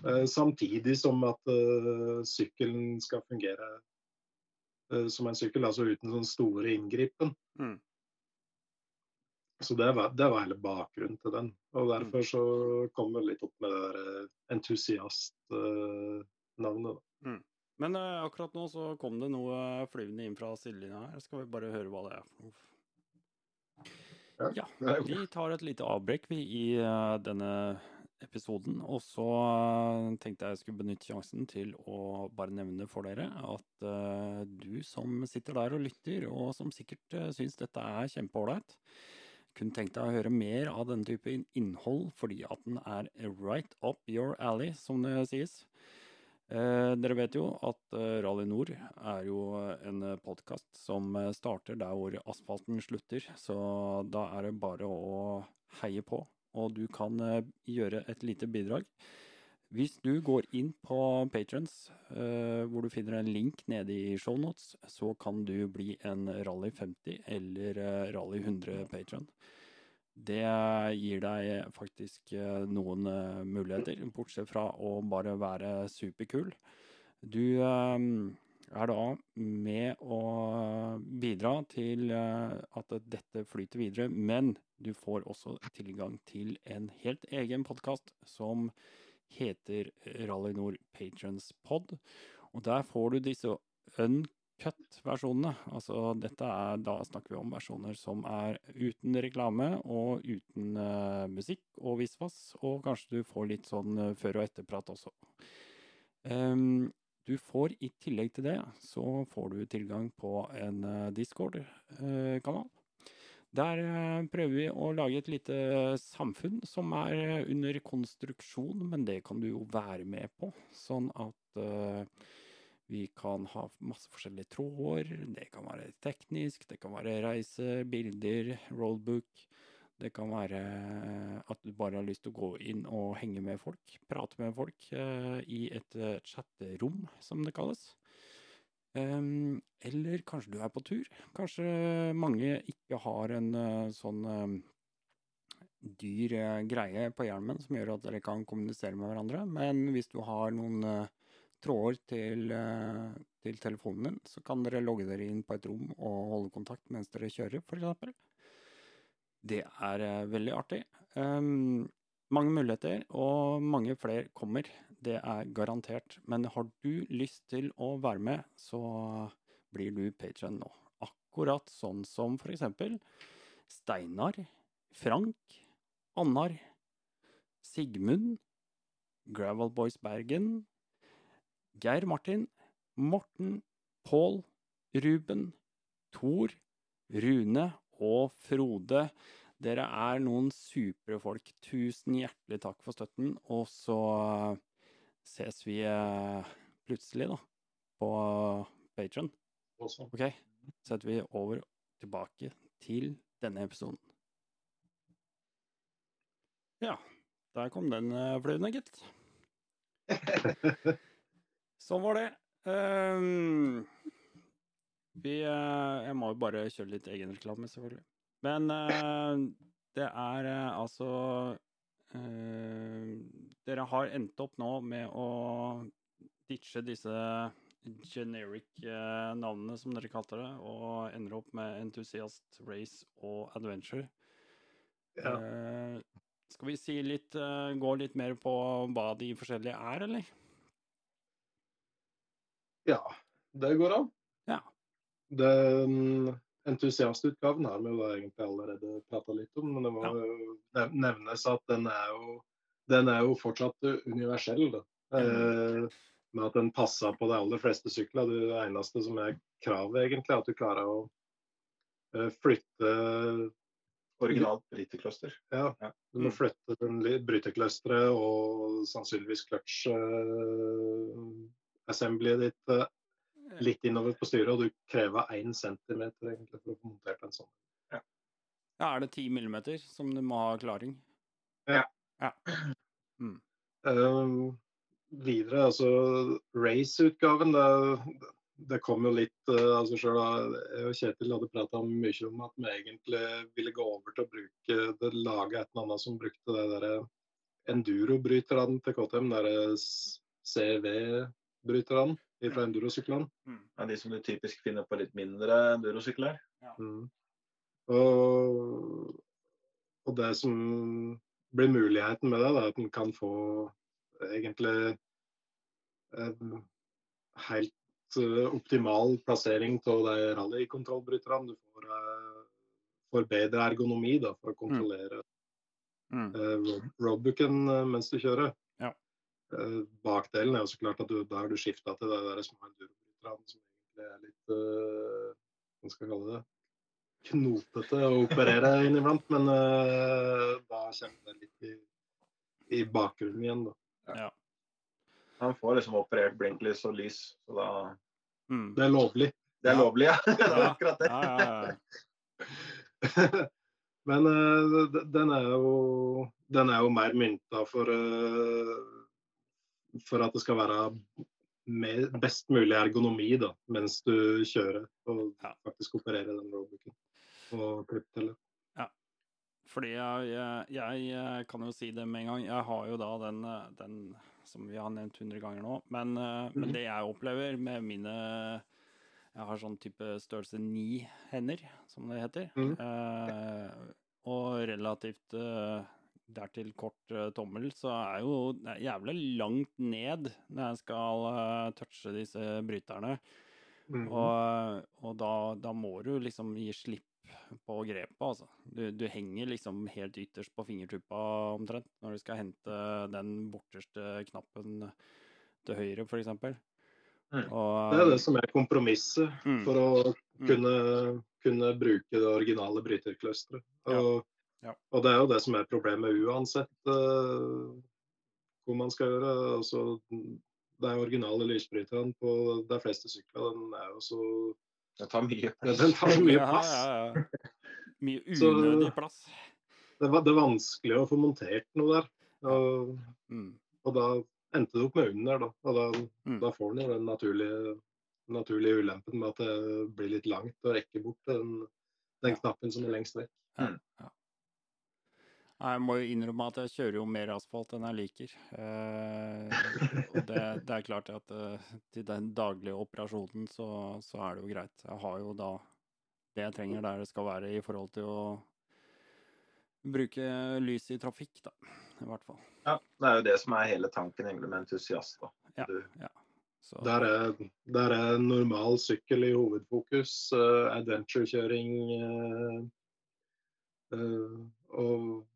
Eh, samtidig som at uh, sykkelen skal fungere uh, som en sykkel, altså uten sånn store inngripen. Mm. Så det var, det var, hele bakgrunnen til den. Og mm. derfor så kom vi litt opp med det der entusiast-navnet. Mm. Men uh, akkurat nå så kom det noe flyvende inn fra sidelinja her. Skal vi bare høre hva det er for? Ja, vi tar et lite avbrekk i i denne episoden. Og så eh, tenkte jeg jeg skulle benytte sjansen til å bare nevne for dere at uh, du som sitter der og lytter, og som sikkert uh, syns dette er kjempeålreit, kunne tenkt deg å høre mer av denne type innhold fordi at den er right up your alley, som det sies. Eh, dere vet jo at eh, Rally Nord er jo en podkast som starter der hvor asfalten slutter, så da er det bare å heie på og du kan eh, gjøre et lite bidrag. Hvis du går inn på Patrons, uh, hvor du finner en link nede i shownotes, så kan du bli en Rally 50 eller uh, Rally 100 patron. Det gir deg faktisk uh, noen muligheter, bortsett fra å bare være superkul. Du er da med å bidra til eh, at dette flyter videre. Men du får også tilgang til en helt egen podkast som heter Rally Nord Patrons Pod. Og der får du disse uncut cut-versjonene. Altså dette er Da snakker vi om versjoner som er uten reklame og uten uh, musikk og visvas, og kanskje du får litt sånn uh, før- og etterprat også. Um, du får i tillegg til det, så får du tilgang på en uh, Discord-kanal. Der prøver vi å lage et lite samfunn som er under konstruksjon, men det kan du jo være med på. Sånn at vi kan ha masse forskjellige tråder. Det kan være teknisk, det kan være reise, bilder, roadbook. Det kan være at du bare har lyst til å gå inn og henge med folk, prate med folk uh, i et uh, chatterom, som det kalles. Um, eller kanskje du er på tur. Kanskje mange ikke har en uh, sånn um, dyr uh, greie på hjelmen som gjør at dere kan kommunisere med hverandre. Men hvis du har noen tråder til, til, telefonen din, så kan dere logge dere inn på et rom og holde kontakt mens dere kjører, f.eks. Det er veldig artig. Um, mange muligheter, og mange flere kommer. Det er garantert. Men har du lyst til å være med, så blir du patron nå. Akkurat sånn som for eksempel Steinar, Frank, Annar, Sigmund, Gravel Boys Bergen, Geir Martin, Morten, Pål, Ruben, Thor, Rune og Frode. Dere er noen supre folk. Tusen hjertelig takk for støtten. Og så ses vi plutselig, da, på Patron. OK, setter vi over tilbake til denne episoden. Ja, der kom den flyvende, gitt. Sånn var det. Um, vi uh, Jeg må jo bare kjøre litt egenreklame, selvfølgelig. Men uh, det er uh, altså Dere har endt opp nå med å ditche disse generic navnene, som dere kalte det, og ender opp med Enthusiast, Race og Adventure. Ja. skal vi si litt Gå litt mer på hva de forskjellige er, eller? Ja, det går an. Ja. Den entusiastutgaven har vi jo egentlig allerede prata litt om, men det må Ja. nevnes at den er jo, den er jo fortsatt universell. Da. Eh, med at den passer på de aller fleste sykler. Det eneste som er kravet, egentlig, er at du klarer å eh, flytte Originalt brytekløster. Ja, Ja. du må Mm. flytte li- og sannsynligvis clutch uh, assemblyet ditt eh, litt innover på styret, og du krever én centimeter egentlig for å få montert en sånn. Ja, er det 10 millimeter som du må ha klaring? Eh, videre, altså race-utgaven, det, det kom jo litt uh, altså selv, Jeg og Kjetil hadde prata mye om at vi egentlig ville gå over til å bruke det laget et eller annet som brukte det derre enduro-bryterne til KTM, derre CV-bryterne fra endurosyklene. Ja, de som du typisk finner på litt mindre endurosykler. Mm. Og, og det som blir muligheten med det, da, at en kan få egentlig en helt eh, optimal plassering av de rallykontrollbryterne. Du får, uh, får bedre ergonomi da, for å kontrollere Mm. uh, road, roadbooken eh, mens du kjører. Ja. Eh, bakdelen er jo så klart at du, har du skifta til de små endurobryterne som egentlig er litt Hva skal jeg kalle det? Knotete å operere inniblant, men uh, da kommer det litt i, i bakgrunnen igjen, da. Ja. Han får liksom operert blinklys og lys, så da Mm. Det er lovlig. Det er Ja. lovlig, ja. det er akkurat det. Ja, ja, ja. Men uh, den er jo den er jo mer mynta for uh, for at det skal være med best mulig ergonomi da, mens du kjører og Ja. faktisk opererer den roadbooken. Og klippe til det. Fordi jeg, jeg, jeg kan jo si det med en gang. Jeg har jo da den, den som vi har nevnt 100 ganger nå. Men, mm. men Mhm. det jeg opplever med mine Jeg har sånn type størrelse ni hender, som det heter. Mm. Eh, og relativt eh, dertil kort eh, tommel, så er jo det er jævlig langt ned når jeg skal eh, touche disse bryterne. Mm. Og, og da, da, må du liksom gi slipp på grepet, altså. Du, du, henger liksom helt ytterst på fingertuppa omtrent når du skal hente den borterste knappen til høyre, f.eks. Mm. det er det som er kompromisset mm. for å mm. kunne, kunne, bruke det originale bryterclusteret. Og, ja. Ja. og, det er jo det som er problemet uansett uh, hvor man skal gjøre. Altså, det er originale lysbryterne på de fleste sykler. Den er jo så Den tar mye. Den tar mye plass. Ja, mye unødig plass. Det, det, er vanskelig å få montert noe der. Og, mm. og da endte det opp med under, da. Og da, mm. da får den jo den naturlige, naturlige, ulempen med at det blir litt langt å rekke bort den, den knappen som er lengst vekk. Mm. Jeg må jo innrømme at jeg kjører jo mer asfalt enn jeg liker. Eh, og det, det, er klart at eh, til den daglige operasjonen så, så, er det jo greit. Jeg har jo da det jeg trenger der det skal være i forhold til å bruke lys i trafikk, da. I hvert fall. Ja, det er jo det som er hele tanken egentlig med entusiast. da. Ja, ja. Der, er, der er normal sykkel i hovedfokus. Uh, Adventurekjøring uh, uh, og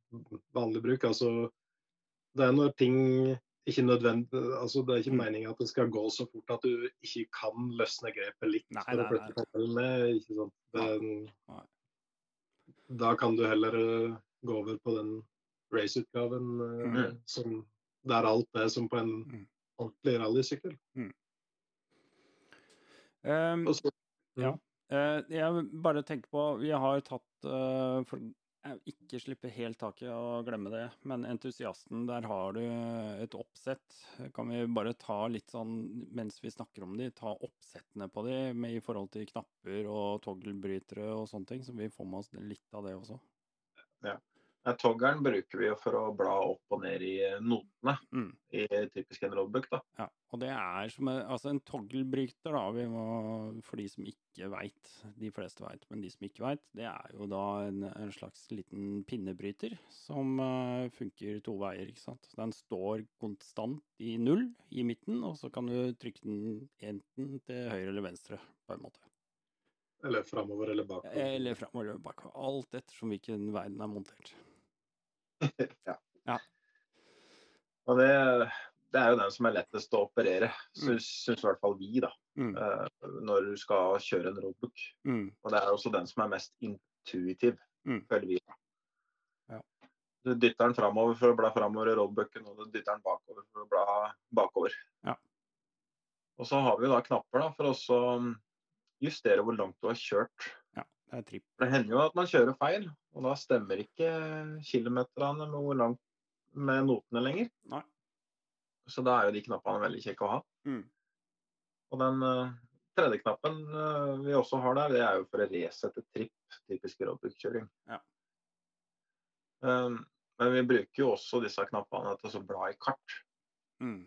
vanlig bruk. Altså, det er når ting ikke nødvendig, altså Det er ikke mm. meninga at det skal gå så fort at du ikke kan løsne grepet litt nei, for å flytte med. ikke sant? Den, da kan du heller gå over på den raceutgaven mm. som det der alt er som på en mm. ordentlig rallysykkel. Mm. Um, ja. Uh, jeg bare tenker på Vi har tatt uh, for ikke slippe helt taket og glemme det, men entusiasten, der har du et oppsett. Kan vi bare ta litt sånn, mens vi snakker om de, ta oppsettene på de med, i forhold til knapper og togglebrytere og sånne ting, så vi får med oss litt av det også? Ja. Toggeren bruker vi jo for å bla opp og ned i eh, notene mm. i typisk en roadbook. da. Ja, og det er som en, altså en togglebryter, da, vi må, for de som ikke veit. De fleste veit, men de som ikke veit, det er jo da en, en slags liten pinnebryter som uh, funker to veier. ikke sant? Den står konstant i null i midten, og så kan du trykke den enten til høyre eller venstre, på en måte. Eller framover eller bakover. Eller framover eller bakover. Alt ettersom hvilken vei den er montert. ja. ja. Og det, det, er jo den som er lettest å operere, syns, mm. syns i hvert fall vi, da. Mm. Uh, når du skal kjøre en roadbook. Mm. Og det er også den som er mest intuitiv, mm. føler vi. Ja. Du dytter den framover for å bla framover i roadbooken, og du dytter den bakover for å bla bakover. Ja. Og så har vi da knapper da, for å justere hvor langt du har kjørt. Det er tripp. Det hender jo at man kjører feil, og da stemmer ikke kilometerne med hvor langt med notene lenger. Nei. Så da er jo de knappene veldig kjekke å ha. Mm. Og den uh, tredje knappen uh, vi også har der, det er jo for å resette tripp. Typisk roadbook-kjøring. Ja. Um, men vi bruker jo også disse knappene til å bla i kart. Mm.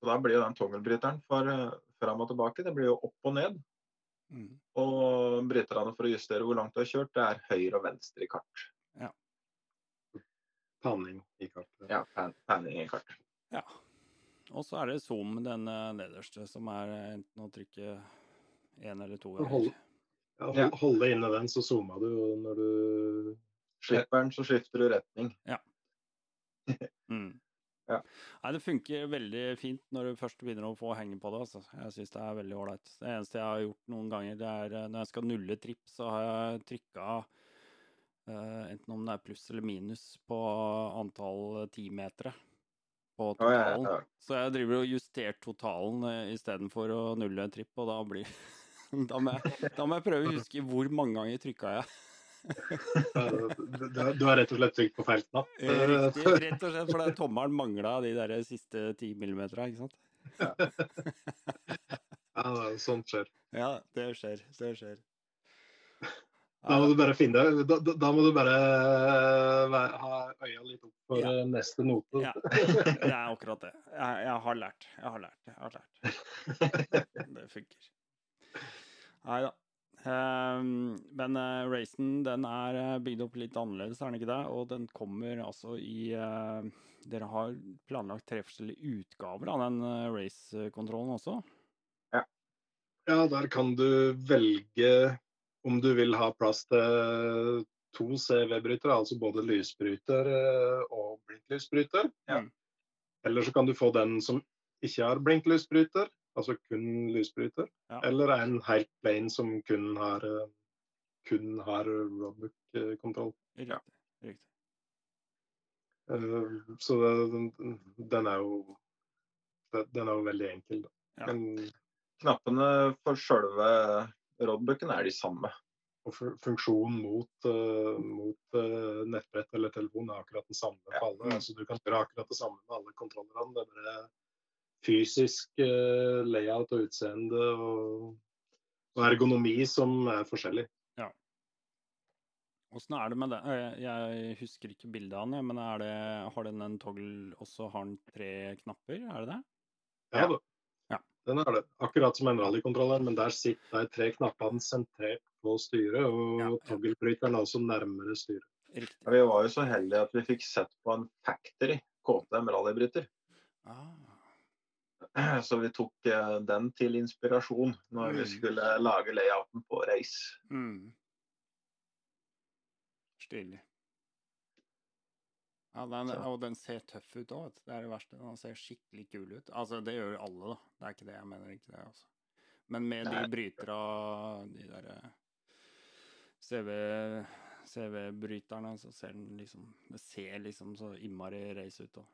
Så da blir jo den tommelbryteren for uh, fram og tilbake. Det blir jo opp og ned. Mm. Og bryterne for å justere hvor langt du har kjørt, det er høyre og venstre i kart. Ja. Panning i kart. Ja, pan panning i kart. Ja. Og så er det zoom, den eh, nederste, som er enten å trykke én eller to ganger. Hold, ja, holde inne den, så zoomer du og når du Slipper den, så skifter du retning. Ja. mm. Ja. Nei, Det funker veldig fint når du først begynner å få henge på det. Altså. Jeg syns det er veldig ålreit. Det eneste jeg har gjort noen ganger, det er eh, når jeg skal nulle tripp, så har jeg trykka uh, eh, enten om det er pluss eller minus på antall timetere på totalen. Ja, ja. Så jeg driver og justerer totalen uh, istedenfor å nulle en tripp, og da blir da, må jeg, da må jeg prøve å huske hvor mange ganger trykka jeg du, har rett og slett trykt på feil knapp? Riktig, rett og slett, for tommelen mangla de der siste ti millimeterne, ikke sant? Ja. ja, sånt skjer. Ja, det skjer. Det skjer. Da må du bare finne Da, da må du bare ha øya litt opp for ja. neste note. Ja, det er akkurat det. Jeg, jeg, har lært. Jeg har lært. Jeg har lært. Det funker. Nei da. Um, men uh, racen den er uh, bygd opp litt annerledes, er den ikke det? Og den kommer altså i uh, Dere har planlagt tre forskjellige utgaver av den racekontrollen også? Ja. Ja, der kan du velge om du vil ha plass til to CV-brytere, altså både lysbryter eh, og blinklysbryter. Ja. Eller så kan du få den som ikke har blinklysbryter, altså kun lysbryter. Ja. Eller en helt plain som kun har, eh, kun har roadbook-kontroll. Riktig. Riktig. Eh, Så den, den er jo den er jo veldig enkel. Da. Ja. Men Knappene for sjølve roadbooken er de samme. og funksjonen mot, eh, mot nettbrett eller telefon er akkurat den samme Ja. for alle. Mm. Altså, du kan gjøre akkurat det samme med alle kontrollerne. Det er bare fysisk eh, layout og utseende og, og ergonomi som er forskjellig. Åssen er det med det? Eh, Jeg husker ikke bildet av den, men er det, har den en toggle også har den tre knapper? Er det det? Ja, Ja. da. Ja. Den er det. Akkurat som en rallykontroller, men der sitter de tre knappene sentrert på styret, og Ja, ja. togglebryteren er også nærmere styret. Riktig. Ja, Vi var jo så heldige at vi fikk sett på en Factory KTM rallybryter. Ah, Så vi tok eh, den til inspirasjon når vi Mm. skulle lage layouten på race. mm. Stilig. Ja, den, og den ser tøff ut òg, det er det verste. Den ser skikkelig kul ut. Altså, det gjør alle, da. Det er ikke det jeg mener. ikke det, altså. Men med de Nei. bryterne, de derre CV CV-bryterne, så ser den liksom Det ser liksom så innmari race ut òg.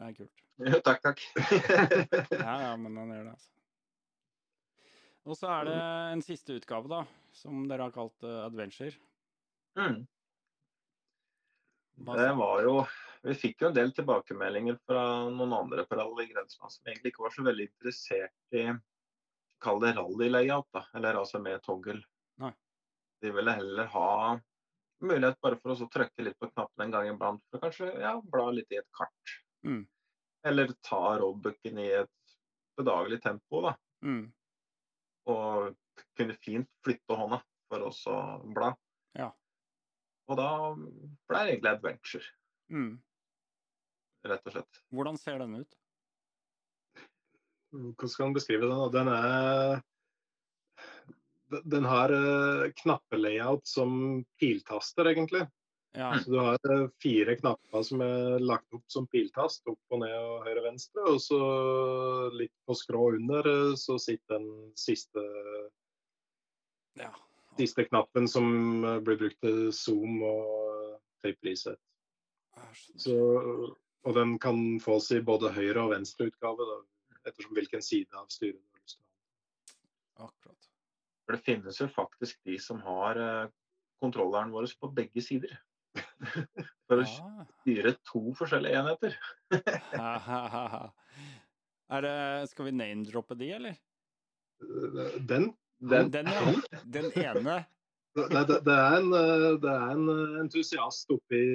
Det er kult. Jo, takk, takk. Ja, ja, men han gjør det, altså. Og så er det en siste utgave, da, som dere har kalt uh, Adventure. mm. Det var jo Vi fikk jo en del tilbakemeldinger fra noen andre på Rally Grensland som egentlig ikke var så veldig interessert i Kall det rally-layout, da. Eller altså med toggle. De ville heller ha mulighet bare for oss å trykke litt på knappen en gang iblant. For kanskje ja, bla litt i et kart. Mm. Eller ta roadbooken i et bedagelig tempo, da. Mm. Og kunne fint flytte hånda for oss å bla. Ja. Og da ble det egentlig adventure, Mm. rett og slett. Hvordan ser den ut? Hvordan skal man beskrive den? Den er den- har knappe knappelayout som piltaster, egentlig. Ja. Så du har eh, fire knapper som er lagt opp som piltast, opp og ned og høyre og venstre. Og så litt på skrå under eh, så sitter den siste, ja. siste knappen som eh, blir brukt til zoom og tape reset. Så, og den kan fås i både høyre og venstre utgave, da, ettersom hvilken side av styret du har lyst til. å ha. Akkurat. For det finnes jo faktisk de som har kontrolleren vår på begge sider. For å Ah. styre to forskjellige enheter. er det Skal vi name-droppe de, eller? Den? Den, Den, ja. Den ene. Det, det, det, er en, det er en entusiast oppe i,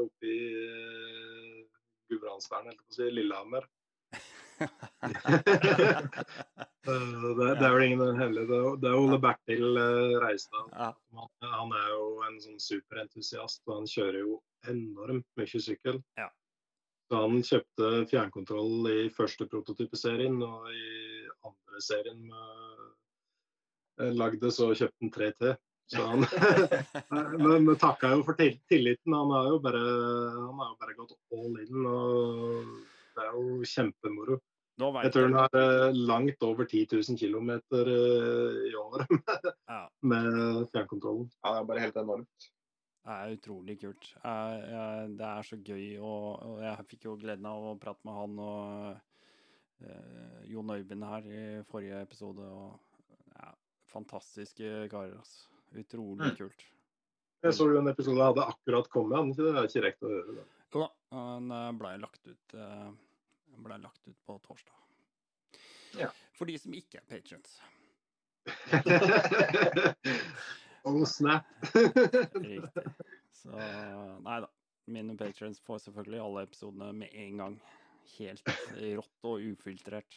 oppe i Gudbrandsdalen, jeg på å si, Lillehammer. Eh, Det, det er vel ingen hemmelighet. Det Det er Ole Bertil eh, Reistad. Han, han er jo en sånn superentusiast, og han kjører jo enormt mye sykkel. Ja. Så han kjøpte fjernkontroll i første prototypeserien, og i andre serien med lagde, så kjøpte han 3 til. Så han Men men takka jo for tilliten. Han har jo bare, han har jo bare gått all in, og det er jo kjempemoro. Nå Jeg tror den er har eh, langt over 10 000 km i året Ja. med fjernkontrollen. ja, det er bare helt enormt. Det er utrolig kult. Det er så gøy, og, jeg fikk jo gleden av å prate med han og eh, Jon Øyvind her i forrige episode. og ja, Fantastiske karer, altså. Utrolig Mm. kult. Jeg så jo en episode jeg hadde akkurat kommet, men det? er ikke rekt å høre. Jo da, han eh, blei lagt ut ble lagt ut på torsdag. Ja. For de som ikke er patrients. oh, snap. Riktig. Så nei da. Mine patrients får selvfølgelig alle episodene med en gang. Helt rått og ufiltrert.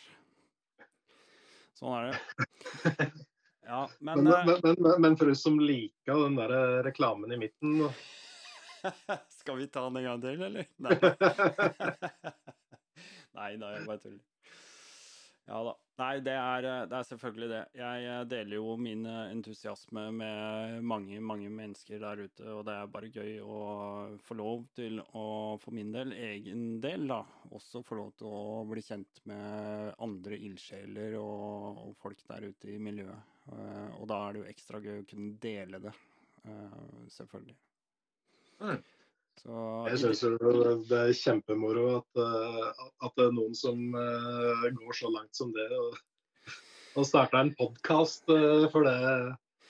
Sånn er det. Ja, men, Men, eh, men, men, men, for oss som liker den der reklamen i midten. Skal vi ta den en gang til, eller? Nei. Nei da, jeg bare tuller. Ja da. Nei, det er, eh, det er, selvfølgelig det. Jeg eh, deler jo min eh, entusiasme med mange, mange mennesker der ute, og det er bare gøy å få lov til å, for min del, egen del, da, også få lov til å bli kjent med andre ildsjeler og, og, folk der ute i miljøet. Og da er det jo ekstra gøy å kunne dele det, selvfølgelig. Mm. Så, jeg syns det er kjempemoro at, eh, at, det er noen som uh, går så langt som det. Og, og en podkast eh, for,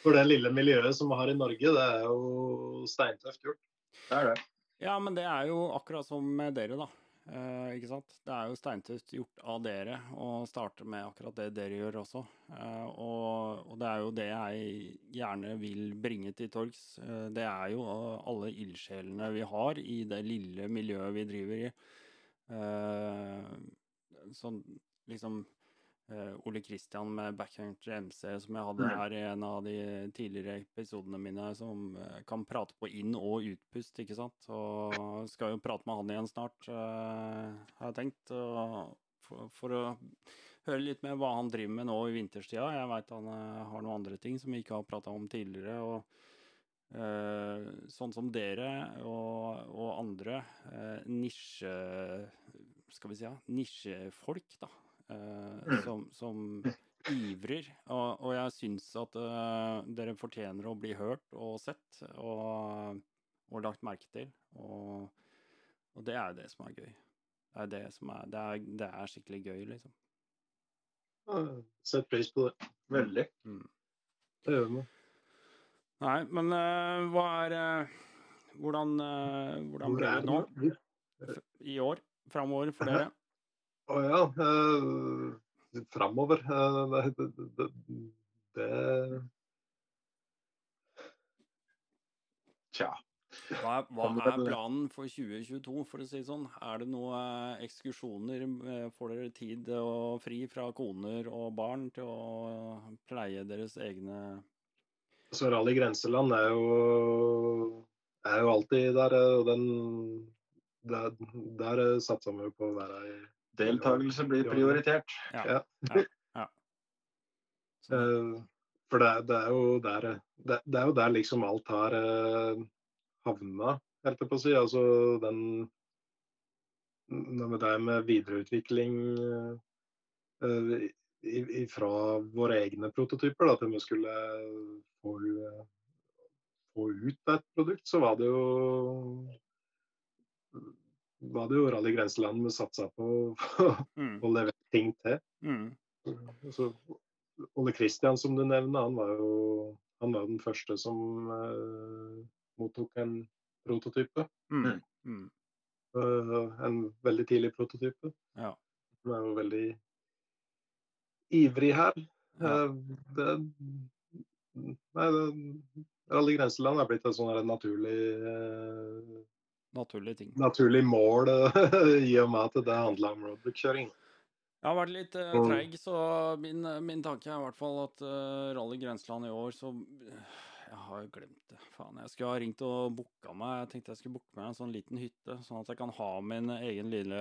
for, det lille miljøet som vi har i Norge. Det er jo steintøft gjort. Det er det. Ja, men det er jo akkurat som med dere, da. Eh, ikke sant? Det er jo steintøft gjort av dere å starte med akkurat det dere gjør også. Eh, og, og, det er jo det jeg gjerne vil bringe til torgs. Eh, det er jo alle ildsjelene vi har i det lille miljøet vi driver i. Sånn liksom Ole Kristian med backcountry MC, som jeg hadde mm. her i en av de tidligere episodene mine, som uh, kan prate på inn- og utpust, ikke sant. Og skal jo prate med han igjen snart, uh, har jeg tenkt. For, for, å høre litt mer hva han driver med nå i vinterstida. Jeg veit han har noen andre ting som vi ikke har prata om tidligere. og sånn som dere og, og andre nisje... Skal vi si ja, nisjefolk, da Eh, mm. som, som ivrer. Og, og jeg syns at uh, dere fortjener å bli hørt og sett og, og lagt merke til. Og, og, det er det som er gøy. Det er det som er Det er, det er skikkelig gøy, liksom. Sett pris på det. Veldig. Mm. Det gjør vi. Nei, men uh, hva er uh, Hvordan, hvordan blir det nå? I år? Framover for dere? Å ja. Eh, framover. Eh, det, det, det, Tja. Hva, hva, er planen for 2022, for å si det sånn? Er det noen ekskursjoner? Eh, får dere tid og fri fra koner og barn til å pleie deres egne Så Rally Grenseland er jo, er jo alltid der, og den Der, der satser vi på å være i Deltakelse blir prioritert. Ja. ja. ja. Uh, for det, det, er jo der det, det, er jo der liksom alt har uh, havna, helt på å si. Altså den med det med videreutvikling uh, fra våre egne prototyper, da, til vi skulle få, få ut et produkt, så var det jo var det jo Rally Grenseland vi satsa på mm. å levere ting til. Mm. Så, Ole Kristian, som du nevner, han var jo han var den første som uh, mottok en prototype. Mm. Uh, en veldig tidlig prototype. Ja. Han er jo veldig ivrig her. Ja. Uh, det, nei, det, Rally Grenseland er blitt et sånn naturlig naturlige ting. Naturlig mål, i og med at det handler om roadbook-kjøring. Jeg har vært litt uh, treig, så min, min, tanke er i hvert fall at uh, Rally Grenseland i år, så uh, Jeg har jo glemt det. Faen. Jeg skulle ha ringt og booka meg. Jeg tenkte jeg skulle booke meg en sånn liten hytte, sånn at jeg kan ha min egen lille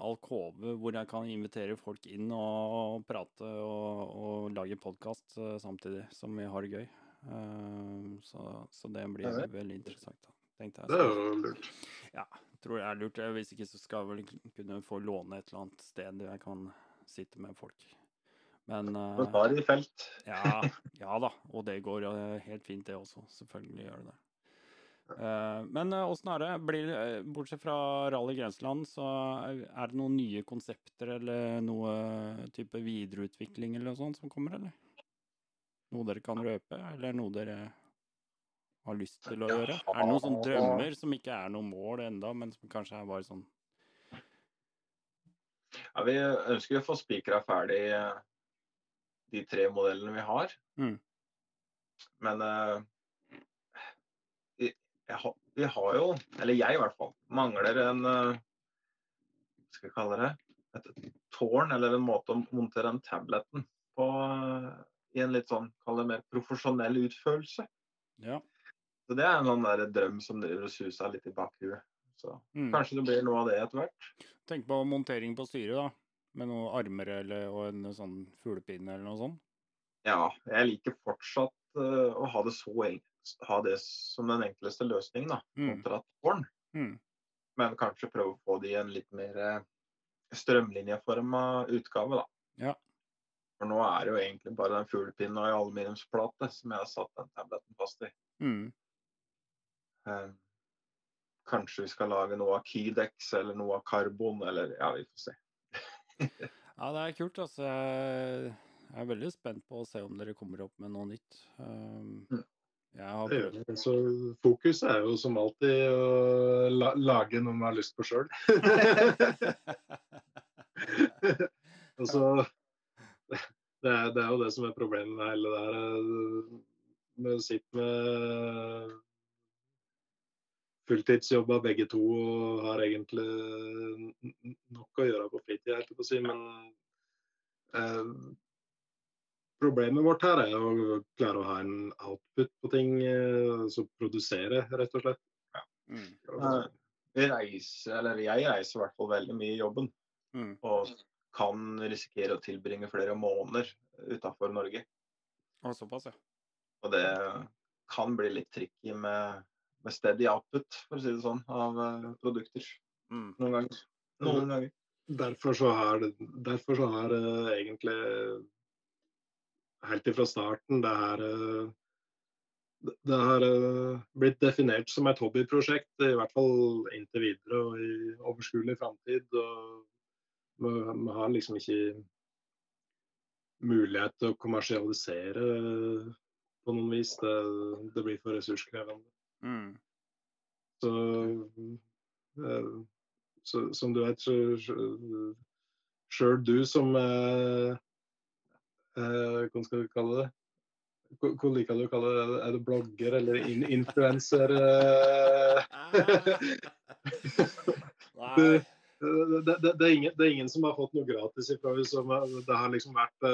alkove hvor jeg kan invitere folk inn og prate og, og lage podkast samtidig som vi har det gøy. Så, så, det blir veldig interessant. da tenkte jeg. Det er jo lurt. Ja, tror jeg er lurt. Hvis ikke så skal jeg vel kunne få låne et eller annet sted jeg kan sitte med folk. Men uh, tar i felt. ja, ja da, og det går helt fint det også. Selvfølgelig gjør det det. Uh, men åssen uh, er det? Blir, bortsett fra Rally Grenseland, så er det noen nye konsepter eller noe type videreutvikling eller noe sånt som kommer, eller? Noe dere kan røpe, eller noe dere har lyst til å gjøre? Er det noen sånne drømmer som ikke er noe mål enda, men som kanskje er bare sånn Ja, Vi ønsker å få spikra ferdig eh, de tre modellene vi har. Mm. Men uh, vi, vi, har jo, eller jeg i hvert fall, mangler en uh, Hva skal vi kalle det? Et tårn, eller en måte å montere den tabletten på uh, i en litt sånn, kall det mer profesjonell utførelse. Ja. Så det er en sånn der drøm som driver og suser litt i bakhuet. Så mm. kanskje det blir noe av det etter hvert. Tenk på montering på styret, da. Med noen armer eller, og en sånn fuglepinne eller noe sånt? Ja, jeg liker fortsatt uh, å ha det, så, ha det som den enkleste løsningen, da, Mm. tårn. Mm. Men kanskje prøve å få det i en litt mer uh, strømlinjeforma utgave, da. Ja. For nå er det jo egentlig bare den fuglepinna en aluminiumsplate som jeg har satt den tabletten fast i. Mm. Eh, kanskje vi skal lage noe av Kydex eller noe av karbon, eller ja, vi får se. Ja, det er kult. Altså, jeg er veldig spent på å se om dere kommer opp med noe nytt. Um, Mm. jeg har Det gjør prøvd. Så fokus er jo som alltid å la lage noe man har lyst på sjøl. altså, det, er, det er jo det som er problemet med hele det her. eh, Vi sitter med fulltidsjobber begge to og har egentlig nok å gjøre på fritida, helt på å si. Men eh, problemet vårt her er å klare å ha en output på ting, eh, altså produsere, rett og slett. mm. Eh, vi reiser, eller jeg reiser i hvert fall veldig mye i jobben. Mm. Og kan risikere å tilbringe flere måneder utafor Norge. Og såpass, ja. Og det kan bli litt tricky med, med steady output, for å si det sånn, av eh, produkter. Mm. Noen ganger. Noen ganger. Derfor så har, det, derfor så har uh, egentlig helt ifra starten det her uh, det- har uh, blitt definert som et hobbyprosjekt, i hvert fall inntil videre og i overskuelig framtid. og Vi, har liksom ikke mulighet til å kommersialisere eh, på noen vis. Det, det blir for ressurskrevende. Mm. Så, eh, så som du vet, sjøl du som eh, eh, Hva skal du kalle det? Hva liker du å kalle det? Er du blogger eller in influenser? Det, det, det, er ingen, det er ingen som har fått noe gratis ifra oss. Det har liksom vært,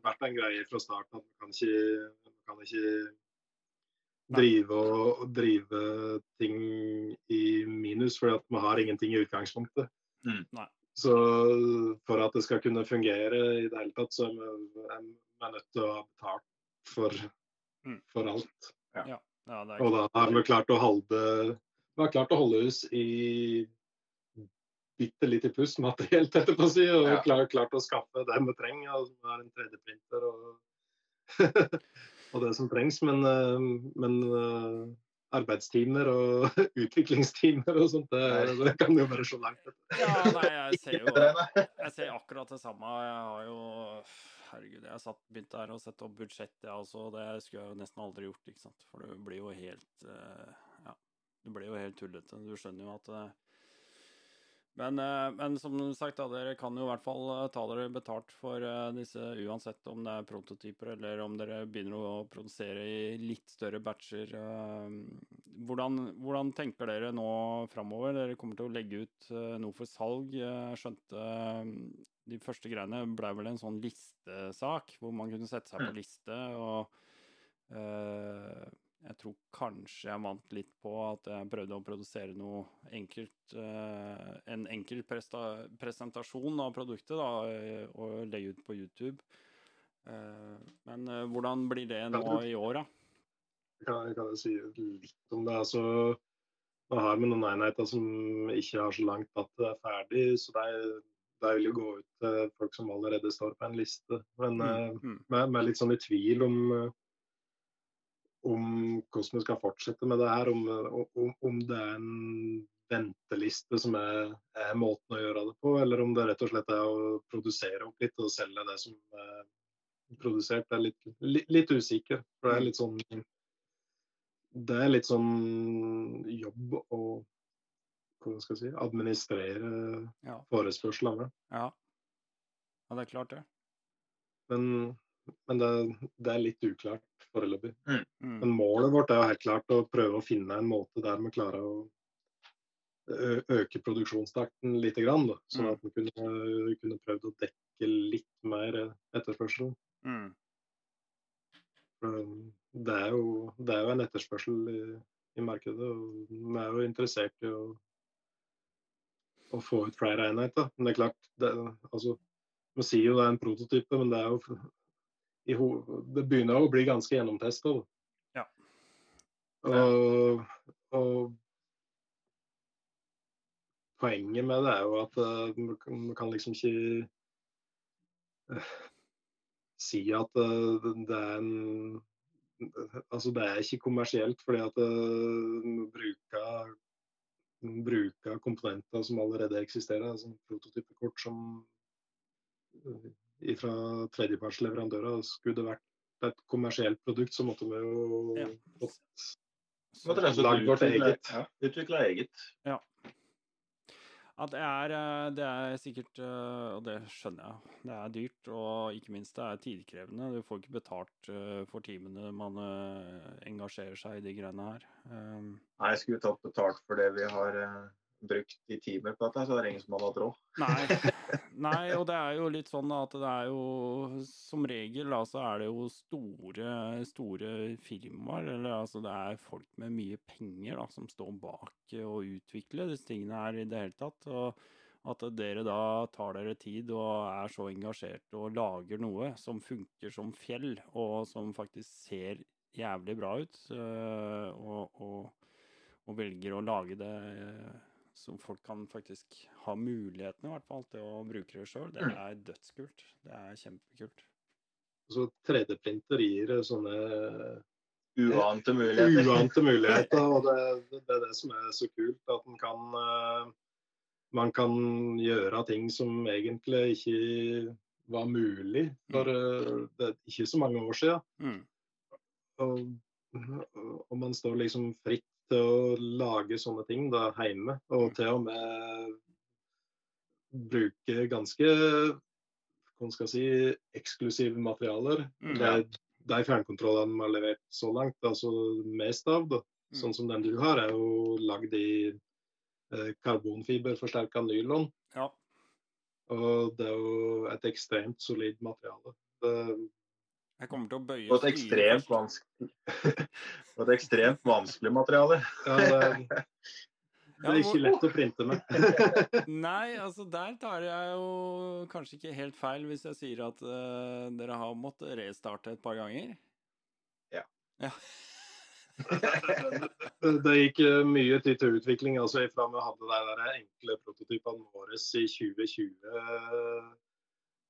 vært en greie fra starten at man kan ikke, man kan ikke drive og drive ting i minus, fordi at man har ingenting i utgangspunktet. Mm. Så for at det skal kunne fungere i det hele tatt, så er vi er vi nødt til å ha betalt for, Mm. for alt. Ja, Ja. Ja, Og da har vi klart å holde vi har klart å holde oss i bitte lite i materielt, etterpå å si, og Ja. klart, klart å skaffe det vi trenger. Altså, vi har en 3D-printer og, og det som trengs. Men, eh, men eh, arbeidstimer og utviklingstimer og sånt, det, det kan jo være så langt. Ja, nei, jeg ser jo Jeg ser akkurat det samme. Jeg har jo Herregud, jeg satt, begynt der å sette opp budsjett, jeg også. Det skulle jeg jo nesten aldri gjort, ikke sant. For det blir jo helt eh, Ja, det blir jo helt tullete. Du skjønner jo at men, eh, men som sagt, da, dere kan jo i hvert fall eh, ta dere betalt for eh, disse uansett om det er prototyper eller om dere begynner å produsere i litt større batcher. Hvordan, hvordan tenker dere nå framover? Dere kommer til å legge ut noe for salg. Jeg skjønte de første greiene ble vel en sånn listesak, hvor man kunne sette seg på Mm. liste. og eh, jeg tror kanskje jeg vant litt på at jeg prøvde å produsere noe enkelt eh, En enkel presentasjon av produktet da, eh, og legge ut på YouTube. Eh, men hvordan blir det nå i år, da? Kan, kan jeg si litt om det? Altså, nå har vi noen enheter som ikke har så langt at det er ferdig, så de, de vil jo gå ut til folk som allerede står på en liste. Men Mm, er- er litt sånn i tvil om, om hvordan vi skal fortsette med det her. Om, om, om det er en venteliste som er, er måten å gjøre det på, eller om det rett og slett er å produsere opp litt og selge det som er produsert. Det er litt, litt, litt usikker. For det er litt sånn Det er litt sånn jobb å hvordan skal jeg si, administrere Ja. forespørslene. ja. ja, det er klart, det. Men, men det, det er litt uklart foreløpig. Mm. Men målet vårt er jo helt klart å prøve å finne en måte der vi klarer å øke produksjonstakten litt, grann, da, sånn Mm. at vi kunne, kunne prøvd å dekke litt mer etterspørsel. Mm. Det er jo, det er jo en etterspørsel i, i markedet, og vi er jo interessert i å, å få ut flere enheter. Men det er klart, det, altså, vi sier jo det er en prototype, men det er jo det begynner å bli ganske gjennomtesta. Ja. Og, og poenget med det er jo at man kan liksom ikke uh, si at uh, det er en Altså det er ikke kommersielt fordi at uh, bruker, bruker komponenter som allerede eksisterer, som prototypekort som fra tredjepartsleverandører. Skulle det vært et kommersielt produkt, så måtte vi jo Ja. fått Lagd vårt eget. Ja, Utvikla eget. Ja. At det er, eh, det er sikkert, eh, og det skjønner jeg, det er dyrt, og ikke minst det er tidkrevende. Du får ikke betalt eh, for timene man engasjerer seg i de greiene her. Nei, jeg skulle vi tatt betalt for det vi har brukt i timer på dette, så det er ingen som hadde hatt råd. Nei. Nei, og det er jo litt sånn at det er jo Som regel da, så er det jo store, store firmaer, eller altså det er folk med mye penger da, som står bak å utvikle disse tingene her i det hele tatt. Og at dere da tar dere tid og er så engasjert og lager noe som funker som fjell, og som faktisk ser jævlig bra ut, øh, og, og, og velger å lage det så folk kan faktisk ha muligheten i hvert fall til å bruke det sjøl. Det er dødskult. Det er kjempekult. Så 3D-printer gir sånne Uante muligheter. uante muligheter. og det, det, det er det som er så kult. At man kan, eh, man kan gjøre ting som egentlig ikke var mulig for eh, det er ikke så mange år siden. Mm. Og, og man står liksom fritt til å lage sånne ting da hjemme. Og Mm. til og med bruke ganske hva skal si, eksklusive materialer. Mm. Det, de fjernkontrollene vi har levert så langt, altså mest av, da, Mm. sånn som den du har, er jo lagd i eh, karbonfiberforsterka nylon. Ja. Og det er jo et ekstremt solid materiale. Det, Jeg kommer til å bøye På et ekstremt vanskelig, på et ekstremt vanskelig materiale. ja, det, det er ikke lett å printe med. Nei, altså der tar jeg jo kanskje ikke helt feil hvis jeg sier at uh, dere har måttet restarte et par ganger. Ja. Ja. Det gikk eh, mye tid til utvikling. altså Fra vi hadde de der enkle prototypene våre i 2020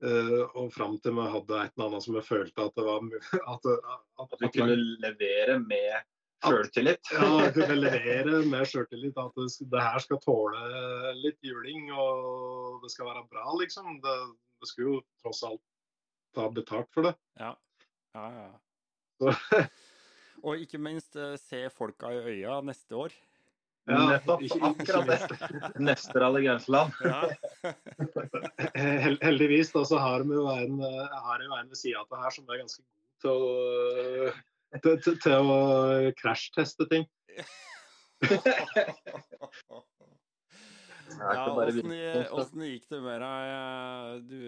eh, og fram til vi hadde et eller annet som vi følte at det var at, at, At vi kunne levere med sjøltillit. ja, kunne levere med sjøltillit. At det, det her skal tåle litt juling og det skal være bra, liksom. Det, det skulle jo tross alt ta betalt for det. Ja, ja. ja. Så, Og ikke minst eh, se folka i øya neste år. Ja, Akkurat det. Neste Rally Grenseland. Ja. Heldigvis da, så har vi jo en, har jo en ved sida av det her som er ganske god til å, til, til, til å krasjteste ting. Ja, åssen åssen gikk det med deg? Du,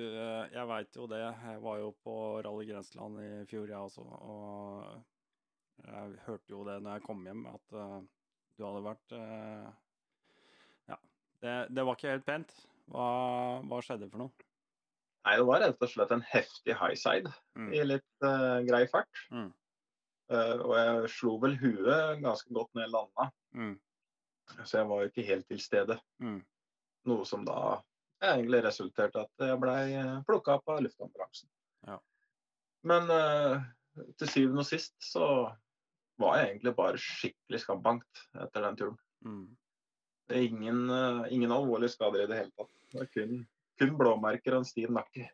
jeg veit jo det. Jeg var jo på Rally Grenseland i fjor, jeg også. Og jeg hørte jo det når jeg kom hjem, at eh, du hadde vært eh, Ja. Det, det var ikke helt pent. Hva, hva skjedde for noe? Nei, det var rett og slett en heftig high side Mm. i litt uh, grei fart. Mm. Uh, og jeg slo vel huet ganske godt ned i landa, Mm. så jeg var jo ikke helt til stede. Mm. Noe som da egentlig resulterte at jeg blei plukka opp av luftambulansen. Ja. Men uh, til syvende og sist så var jeg egentlig bare skikkelig skambankt etter den turen. Mm. Det er ingen, eh, ingen alvorlige skader i det hele tatt. Det var kun, kun blåmerker og en stiv nakke.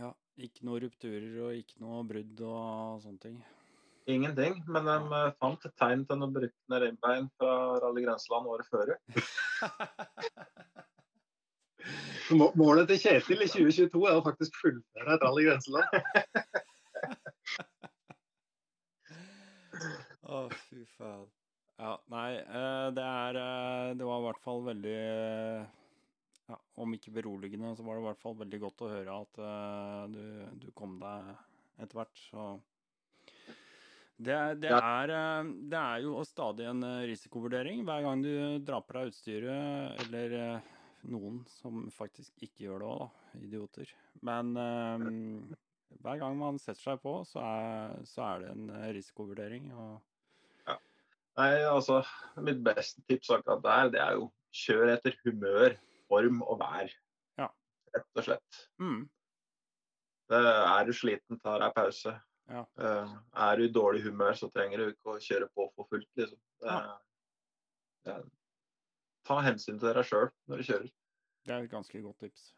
Ja. Ikke noe rupturer og ikke noe brudd og sånne ting. Ingenting. Men de eh, fant et tegn til noen brutne ribbein fra Rally Grenseland året før. Målet til Kjetil i 2022 er å faktisk fullføre et rally grenseland. Å, fy faen. Ja, nei, eh, det er eh, Det var i hvert fall veldig ja, Om ikke beroligende, så var det i hvert fall veldig godt å høre at eh, du, du kom deg etter hvert, så det, det, er, det er jo stadig en risikovurdering hver gang du drar på deg utstyret eller noen som faktisk ikke gjør det òg, da. Idioter. Men um, hver gang man setter seg på, så er, så er det en risikovurdering. Og ja. Nei, altså, mitt beste tips akkurat der, det er jo kjør etter humør, form og vær. Ja. Rett og slett. Mm. Det, er du sliten, tar deg pause. Ja. Uh, er du i dårlig humør, så trenger du ikke å kjøre på for fullt. Liksom. Det, Ja. det, ta hensyn til deg sjøl når du kjører. Det er et ganske godt tips.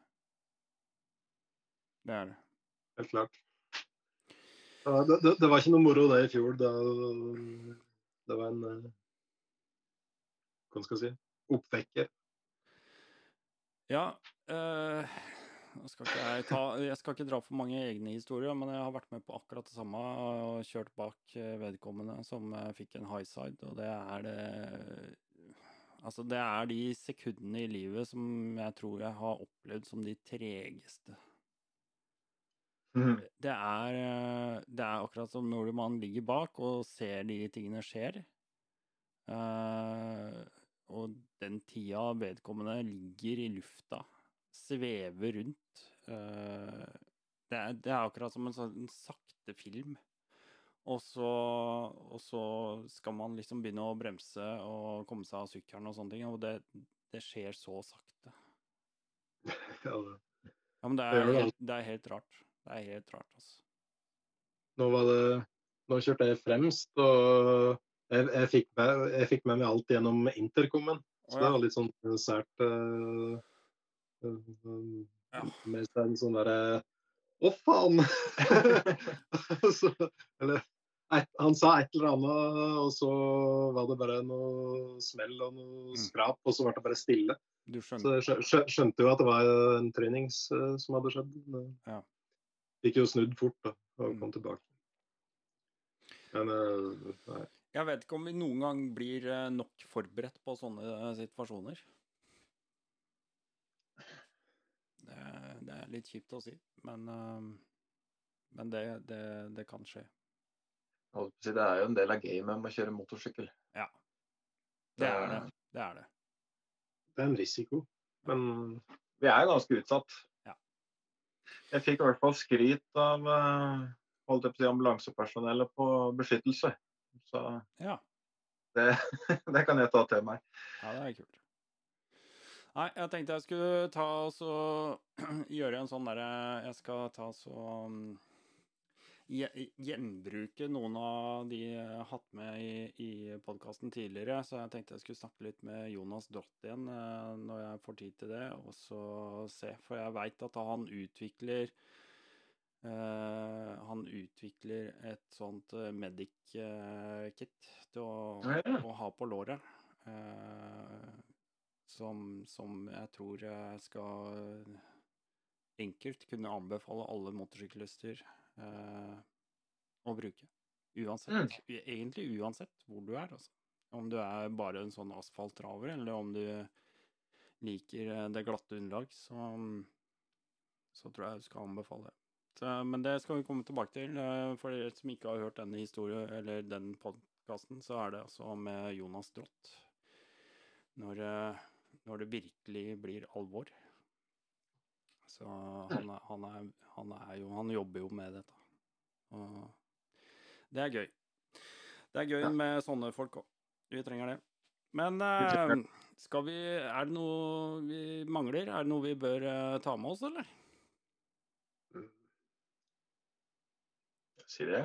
Det er det. Helt klart. Det, det, det var ikke noe moro det i fjor. Det, det var en eh, Hva skal jeg si oppvekker. Ja Øh, skal jeg, ta, jeg skal ikke dra for mange egne historier, men jeg har vært med på akkurat det samme og kjørt bak eh, vedkommende som fikk en high side, og det er det Altså, det er de sekundene i livet som jeg tror jeg har opplevd som de tregeste. Mhm. Det er, eh, det er akkurat som når man ligger bak og ser de tingene skjer. Uh, og den tida vedkommende ligger i lufta, svever rundt. Uh, det, er, det er akkurat som en sånn sakte film. Og så, og så skal man liksom begynne å bremse og komme seg av sykkelen og sånne ting, og det, det skjer så sakte. Ja, men det Det er, helt, det er helt rart. Det er helt rart, altså. Nå, var det, nå kjørte jeg fremst, og jeg, jeg, fikk med, jeg fikk med meg alt gjennom intercomen. Så Å, det var litt sånn sært uh, Ja. Mest en sånn derre Å, faen! så, eller et, Han sa et eller annet, og så var det bare noe smell og noe Mm. skrap, og så ble det bare stille. Du Så jeg skjø- skjø- skjønte jo at det var en trenings uh, som hadde skjedd. Men Ja. Fikk jo snudd fort da, og Mm. kom tilbake. Men eh, nei. Jeg vet ikke om vi noen gang blir eh, nok forberedt på sånne eh, situasjoner. Det, er- det er litt kjipt å si, men, men det, det, det kan skje. Det er jo en del av gamet med å kjøre motorsykkel. Det er det. Det er det. Det er en risiko. Men Vi er ganske utsatt. Jeg fikk i hvert fall skryt av eh, holdt jeg på å si, ambulansepersonellet på beskyttelse. Så Ja, det, det kan jeg ta til meg. ja det er kult. Nei, jeg tenkte jeg skulle ta og gjøre en sånn derre Jeg skal ta så gje- gjenbruke noen av de jeg har hatt med i, i podkasten tidligere. Så jeg tenkte jeg skulle snakke litt med Jonas Drott igjen eh, når jeg får tid til det, og så se. For jeg veit at han utvikler Uh, Han utvikler et sånt eh, medic-kit til å, Ja. å ha på låret. Uh, som, som jeg tror jeg skal enkelt kunne anbefale alle motorsyklister eh, å bruke. Uansett. mm. Egentlig uansett hvor du er. Altså. Om du er bare en sånn asfalttraver, eller om du liker eh, det glatte underlag, så, så tror jeg du skal anbefale det. Så, men det skal vi komme tilbake til. eh, For dere som ikke har hørt denne historien, eller den podkasten, så er det altså med Jonas Drott. Når, eh, når det virkelig blir alvor. Så han er, han er, han er jo Han jobber jo med dette. Og det er gøy. Det er gøy med sånne folk òg. Vi trenger det. Men eh, skal vi Er det noe vi mangler? Er det noe vi bør eh, ta med oss, eller? Sier det?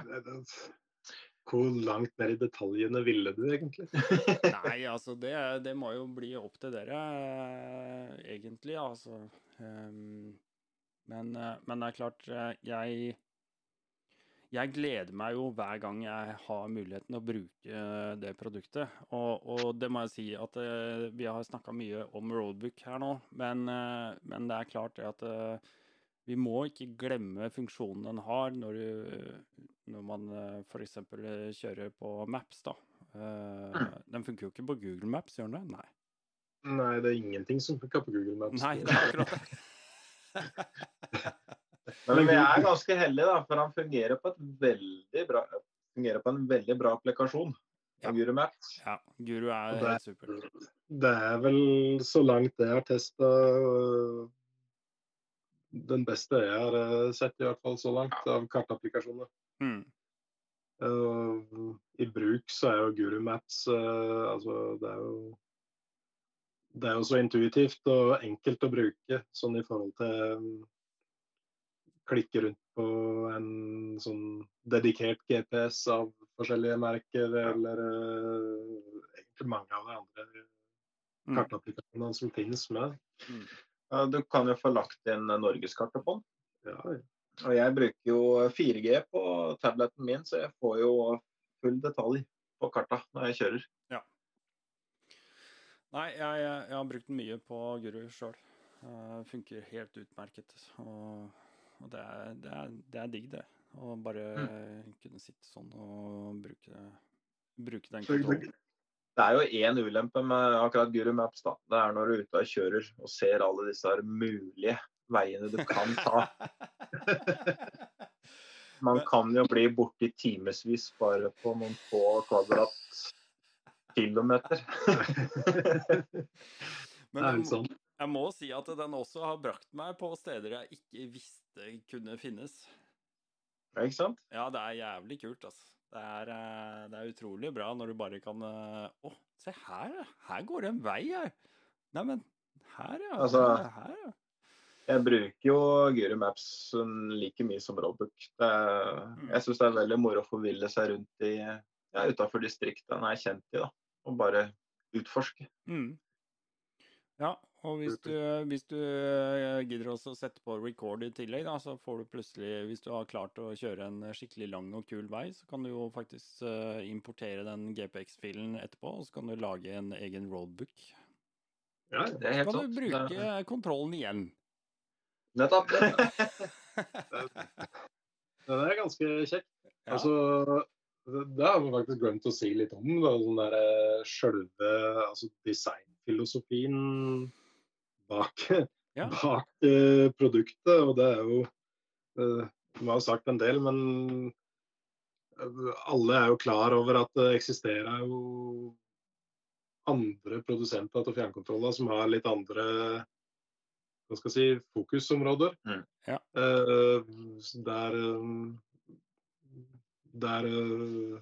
Hvor langt ned i detaljene ville du egentlig? Nei, altså det, det må jo bli opp til dere, eh, egentlig. Altså. Ehm, men, eh, men det er klart, eh, jeg Jeg gleder meg jo hver gang jeg har muligheten å bruke det produktet. Og, og det må jeg si at vi har snakka mye om roadbook her nå, men, men det er klart at vi må ikke glemme funksjonen den har når, du, når man f.eks. kjører på Maps. da. Eh, Den funker jo ikke på Google Maps, gjør den det? Nei. Nei, det er ingenting som funker på Google Maps. Nei, det er akkurat det. Men vi er ganske heldige, da, for han fungerer på, et veldig bra, fungerer på en veldig bra applikasjon. Ja. Guru Maps. Ja, Guru er det- helt super. det er vel så langt jeg har testa den beste jeg har eh, sett, i hvert fall så langt, av kartapplikasjoner. Mm. Uh, I bruk så er jo Guru Maps uh, altså det er jo det er jo så intuitivt og enkelt å bruke sånn i forhold til um, klikke rundt på en sånn dedikert GPS av forskjellige merker, eller uh, egentlig mange av de andre Mm. kartapplikasjonene som finnes med. Ja, du kan jo få lagt inn norgeskartet på den. Ja, ja. Og jeg bruker jo 4G på tableten min, så jeg får jo full detalj på karta når jeg kjører. Nei, jeg, jeg har brukt den mye på Guru sjøl. funker helt utmerket. Og, og det, er, det, er, det er digg, det. Å bare kunne sitte sånn og bruke, bruke den kontrollen. Det er jo én ulempe med akkurat Guru Maps. da. Det er når du er ute og kjører og ser alle disse mulige veiene du kan ta. Man kan jo bli borte i timevis bare på noen få kvadratkilometer. Men er jeg, sånn. jeg må si at den også har brakt meg på steder jeg ikke visste kunne finnes. Ja, ikke sant? Ja, det er jævlig kult, altså. Det er, eh, det er utrolig bra når du bare kan eh, Å, se her. Her går det en vei, her. Neimen, her, ja. Altså- her, ja. Jeg bruker jo Guru Maps sånn like mye som Roadbook. Det, jeg syns det er veldig moro å forville seg rundt i ja, utafor distriktet en er kjent i, da. Og bare utforske. Mm. Ja, og hvis du, hvis du eh, gidder også å sette på record i tillegg, da, så får du plutselig, hvis du har klart å kjøre en skikkelig lang og kul vei, så kan du jo faktisk eh, importere den GPX-filen etterpå, og så kan du lage en egen roadbook. Ja, ja. Det er Så helt kan sant. du bruke kontrollen igjen. Nettopp. Det er ganske kjekt. Ja. Altså, det, har vi faktisk glemt å si litt om. Da, sånn der, eh, altså designfilosofien bak, Ja. bak eh, produktet. Og det er jo eh, Vi har sagt en del, men eh, alle er jo klar over at det eksisterer jo andre produsenter til fjernkontroller som har litt andre hva skal jeg si, fokusområder. Mm. Ja. Eh, der eh, der eh,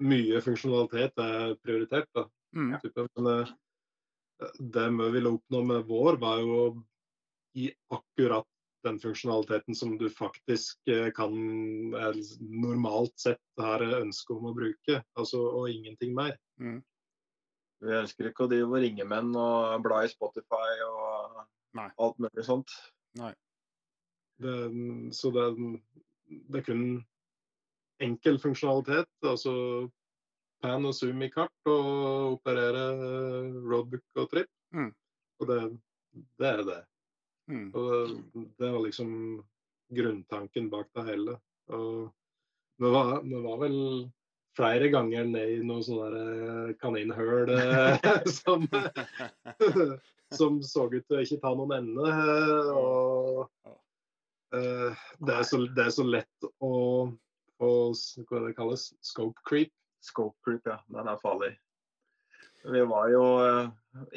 mye funksjonalitet er prioritert. Da, Mm. Men det vi ville oppnå med vår, var jo å gi akkurat den funksjonaliteten som du faktisk eh, kan er normalt sett har ønske om å bruke. Altså, og ingenting mer. Mm. Vi ønsker ikke å drive og ringe menn og bla i Spotify og Nei. alt mulig sånt. Det, så det, det er kun enkel funksjonalitet. Altså pan og zoom i kart og operere eh, roadbook og trip. Mm. Og det, det er det. Mm. Og det, var liksom grunntanken bak det hele. Og vi var, vi var vel flere ganger ned i noe sånn der eh, kaninhull eh, som, som så ut til å ikke ta noen ende. Og det, er så, det er så lett å å hva det kalles, scope creep. Scope creep, ja. Den er farlig. Vi var jo eh,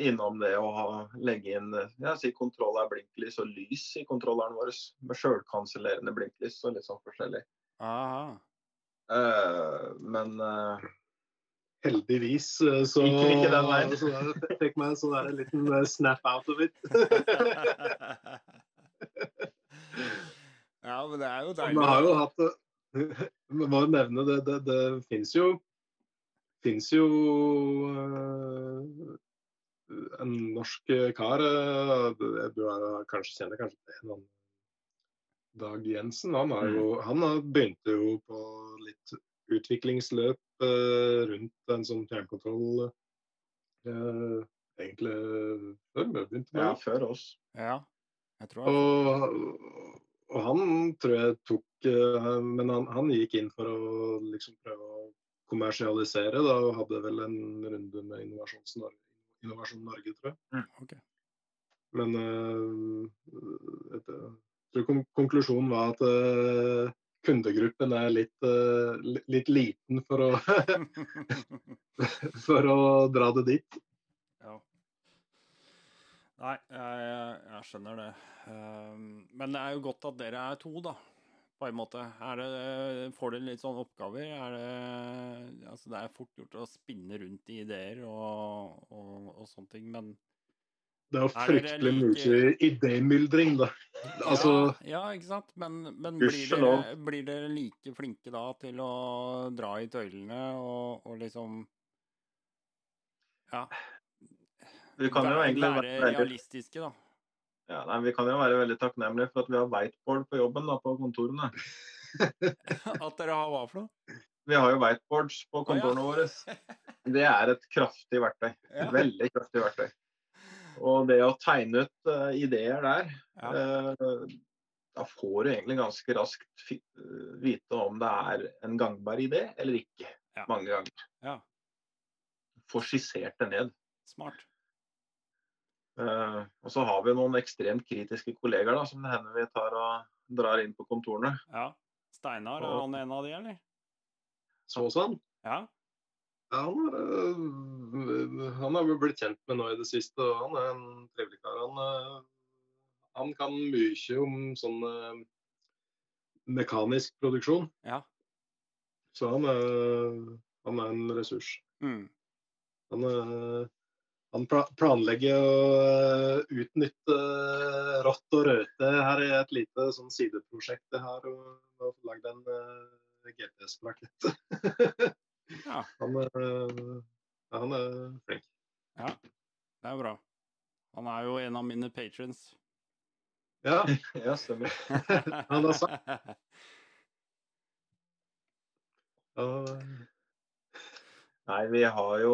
innom det å ha, legge inn jeg ja, si kontroll av blinklys og lys i kontrolleren vår. Med sjølkansellerende blinklys og litt sånn forskjellig. Aha. Uh, men uh, Heldigvis eh, så, Gikk ikke den veien? så der, fikk meg en sånn der liten eh, snap out of it. ja, men det er jo deilig. Vi har jo hatt det må nevne det, det. Det, det fins jo Fins jo eh, en norsk kar eh, Du er, kanskje kjenner kanskje en han Dag Jensen. Han, er jo, han begynte jo på litt utviklingsløp eh, rundt en sånn fjernkontroll eh, egentlig før vi begynte med ja, før oss. Ja, jeg tror jeg. Og, og han tror jeg tok eh, Men han, han gikk inn for å liksom prøve å kommersialisere, da, og hadde vel en runde med Innovasjons Norge, Innovasjon Norge, tror jeg. Mm, okay. Men uh, et, jeg tror konklusjonen var at uh, kundegruppen er litt, uh, litt liten for å, for å dra det dit. ja. Nei, jeg, jeg skjønner det. Um, men det er jo godt at dere er to, da. På en måte. Er det, får dere litt sånne oppgaver? Er det, altså det er fort gjort å spinne rundt i ideer og, og, og sånne ting, men Det er jo fryktelig like- mye idémyldring, da. Altså, ja, ja, ikke sant? Men, men blir, dere, blir dere like flinke da til å dra i tøylene og, og liksom Ja. Du kan jo egentlig være realistiske, da. Ja, nei, vi kan jo være veldig takknemlige for at vi har whiteboard på jobben da, på kontorene. At dere har hva for noe? Vi har jo whiteboards på kontorene våre. Det er et kraftig verktøy. Ja. Veldig kraftig verktøy. Og det å tegne ut uh, ideer der, Ja. uh, da får du egentlig ganske raskt eh, vite om det er en gangbar idé eller ikke. Ja. Mange ganger. Ja. Få skissert det ned. Smart. Eh, og så har vi noen ekstremt kritiske kollegaer da, som det hender vi tar og drar inn på kontorene. Ja. Steinar, er han en av de, eller? så sånn. Ja. Ja, han, øh, han har vi blitt kjent med nå i det siste, og han er en trivelig kar. Han, uh, han kan mye om sånn mekanisk produksjon, Ja. så han er, han er en ressurs. Mm. Han, øh, han planlegger å øh, utnytte øh, rått og røte her er et lite sånn sideprosjekt jeg har, og og lagd en øh, GPS-plakett. Ja. Han, han er flink. Ja, Det er bra. Han er jo en av mine patrons. Ja, Ja, stemmer. Han har sagt- Nei, vi har jo,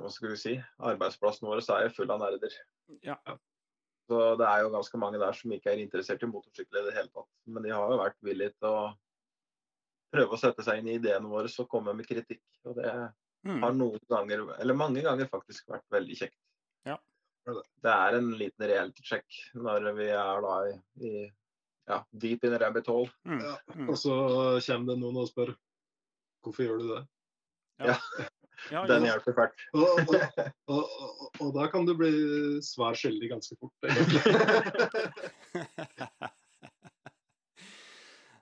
hva skal vi si, arbeidsplassen vår er jo full av nerder. Ja. Så det er jo ganske mange der som ikke er interessert i motorsykkel i det hele tatt. Men de har jo vært villige til å prøve å sette seg inn i ideene våre og komme med kritikk. Og det Mm. har noen ganger, eller mange ganger faktisk vært veldig kjekt. Ja. Det er en liten reality-sjekk når vi er da i, i ja, deep in rabbit hole. Mm. Ja. Mm. Og så kommer det noen og spør hvorfor gjør du det? Ja, Den hjelper fælt. Og, og, og, og, og da kan du bli svar skyldig ganske fort. egentlig.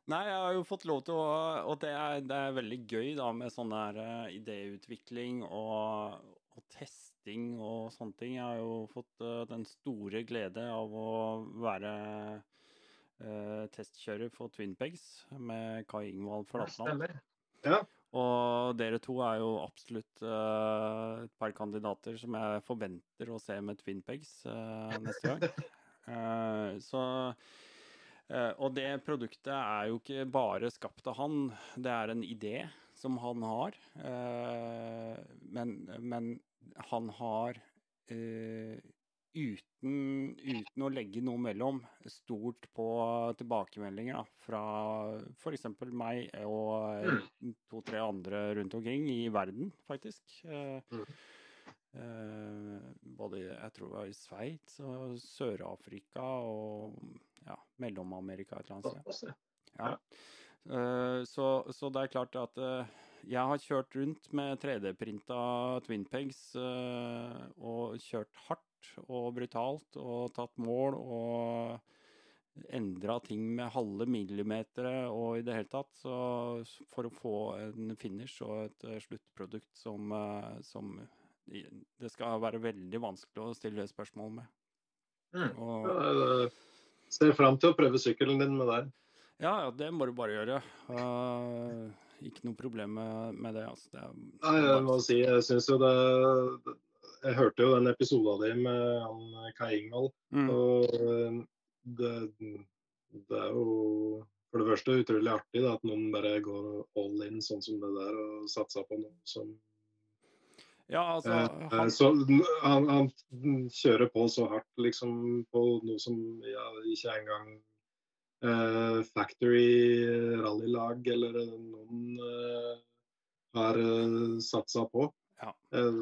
Nei, jeg har jo fått lov til å Og det er, det er veldig gøy da med sånn der uh, idéutvikling og, og testing og sånne ting. Jeg har jo fått uh, den store glede av å være uh, testkjører for Twinpegs med Kai Ingvald Flatland. Stemmer. Og dere to er jo absolutt uh, et par kandidater som jeg forventer å se med Twinpegs uh, neste gang. Uh, så Og det produktet er jo ikke bare skapt av han, det er en idé som han har. Men, men han har uten, uten å legge noe mellom, stort på tilbakemeldinger da, fra f.eks. meg og eh, to-tre andre rundt omkring i verden, faktisk. Eh, Mm. eh, både jeg tror det var i Sveits og Sør-Afrika og ja, Mellom-Amerika et eller annet sted. Ja. Ja. Eh, så, så det er klart at eh, jeg har kjørt rundt med 3D-printa Twinpegs eh, og kjørt hardt og brutalt og tatt mål og endra ting med halve millimetere og i det hele tatt. Så for å få en finish og et eh, sluttprodukt som, eh, som det skal være veldig vanskelig å stille spørsmål med. Mm. Og, Ja, Ser fram til å prøve sykkelen din med deg. Ja, ja, det må du bare gjøre. Uh, ikke noe problem med, med det. Altså. det er, Nei, jeg må si, jeg syns jo det Jeg hørte jo den episoden din med han Kai Ingvald. Mm. Og eh, det, det er jo for det første utrolig artig da, at noen bare går all in sånn som det der og satser på noe som Ja, altså eh, han, så, han, han kjører på så hardt liksom på noe som ja, ikke engang eh, Factory rallylag eller noen eh, har satsa på. Ja. Eh,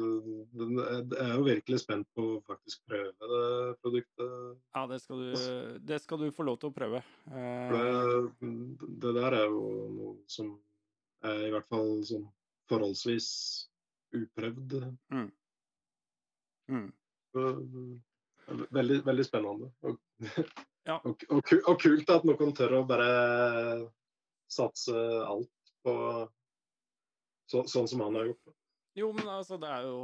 Jeg er jo virkelig spent på å faktisk prøve det produktet. ja, det skal, du, det skal du få lov til å prøve. Eh, det, det der er jo noe som er i hvert fall sånn forholdsvis uprøvd. mm. Mm. Veldig, veldig spennende. Og, Ja. og, og, og kult at noen tør å bare satse alt på så, sånn som han har gjort. Jo, men altså, det er jo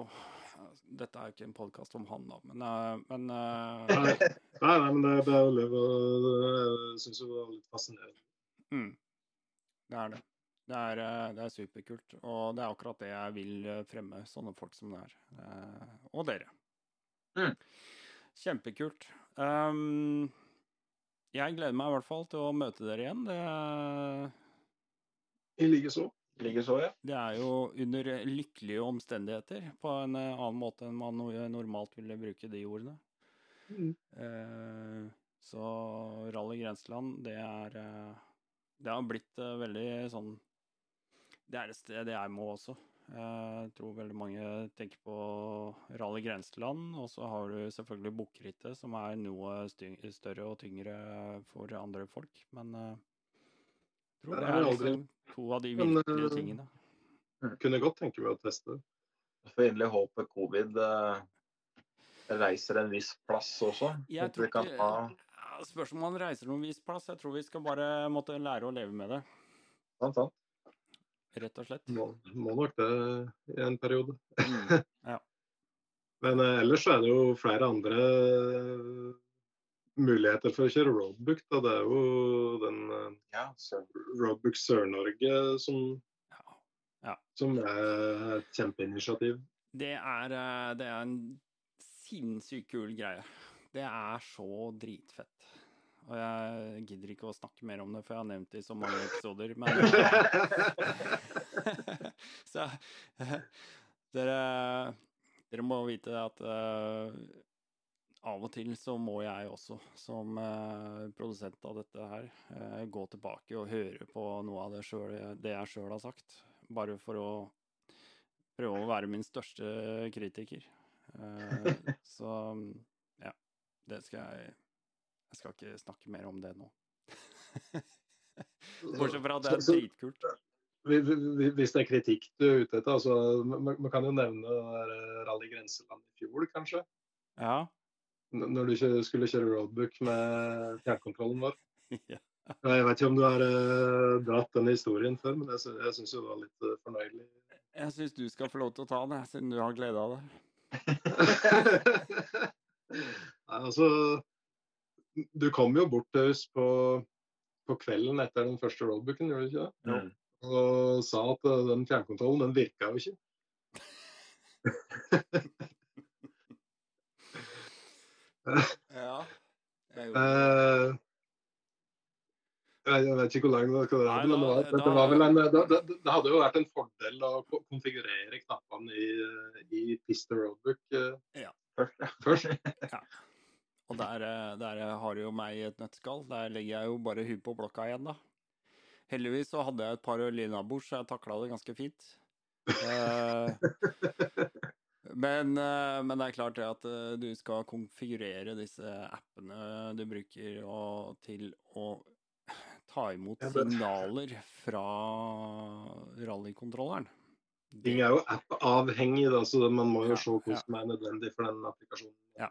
Dette er jo ikke en podkast om han, da, men, eh, men eh, Nei, nei, nei, men det, det er jo å leve Jeg syns det var litt fascinerende. mm, Det er det. Det er, eh, det er superkult. Og det er akkurat det jeg vil fremme, sånne folk som det er. Eh, Og dere. Mm. Kjempekult. Um, jeg gleder meg i hvert fall til å møte dere igjen. Det, I likeså. Likeså, ja. det er jo under lykkelige omstendigheter, på en eh, annen måte enn man normalt ville bruke de ordene. Mm. Eh, så Rally Grenseland, det er eh, Det har blitt eh, veldig sånn Det er et sted jeg må også. Eh, Jeg tror veldig mange tenker på Rally Grenseland, og så har du selvfølgelig Bukkrittet, som er noe større og tyngre for andre folk. Men eh, tror det er liksom to av de virkelige eh, tingene. Kunne godt tenke meg å teste. Får inderlig håpe covid eh, reiser en viss plass også. Jeg Så tror vi ikke- ha Spørs om man reiser noen viss plass. Jeg tror vi skal bare måtte lære å leve med det, sant, sant. rett og slett. Må, må nok det i en periode. Mm. Men eh, ellers er det jo flere andre muligheter for å kjøre roadbook. Da. Det er jo den eh, Ja, Roadbook Sør-Norge som, Ja. som er et kjempeinitiativ. Det er, eh, det er en sinnssykt kul greie. Det er så dritfett. Og jeg gidder ikke å snakke mer om det, for jeg har nevnt det i så mange episoder. Men Så eh, dere, dere må vite at eh, av og til så må jeg også, som eh, produsent av dette her, eh, gå tilbake og høre på noe av det, selv, det jeg sjøl har sagt. Bare for å prøve å være min største kritiker. Eh, så ja, det skal jeg Jeg skal ikke snakke mer om det nå. Bortsett fra at det er dritkult. Hvis det er kritikk du er ute etter, altså, man, kan jo nevne Rally Grenseland i fjor, kanskje? Ja. Når du skulle kjøre roadbook med fjernkontrollen vår. ja. Jeg vet ikke om du har uh, dratt den historien før, men jeg, jeg syns det var litt uh, fornøyelig. Jeg syns du skal få lov til å ta det, siden du har glede av det. Nei, altså Du kom jo bort til oss på, på kvelden etter den første roadbooken, gjorde du ikke det? mm. Og sa at uh, den fjernkontrollen, den virka jo ikke. Ja. Jeg. Eh, jeg vet ikke hvor lang det skal være, men det, var, vel en, det, det, det hadde jo vært en fordel å konfigurere knappene i, i Pista Roadbook ja. Først, ja. Og der, eh, der har jo meg i et nøtteskall. Der legger jeg jo bare huet på blokka igjen, da. Heldigvis så hadde jeg et par innabords, så jeg takla det ganske fint. Eh, men, eh, men det er klart det at eh, du skal konfigurere disse appene du bruker og, til å ta imot signaler fra rallykontrolleren. Ting er jo app-avhengig, så man må jo Ja, se hva som er nødvendig for den applikasjonen Ja.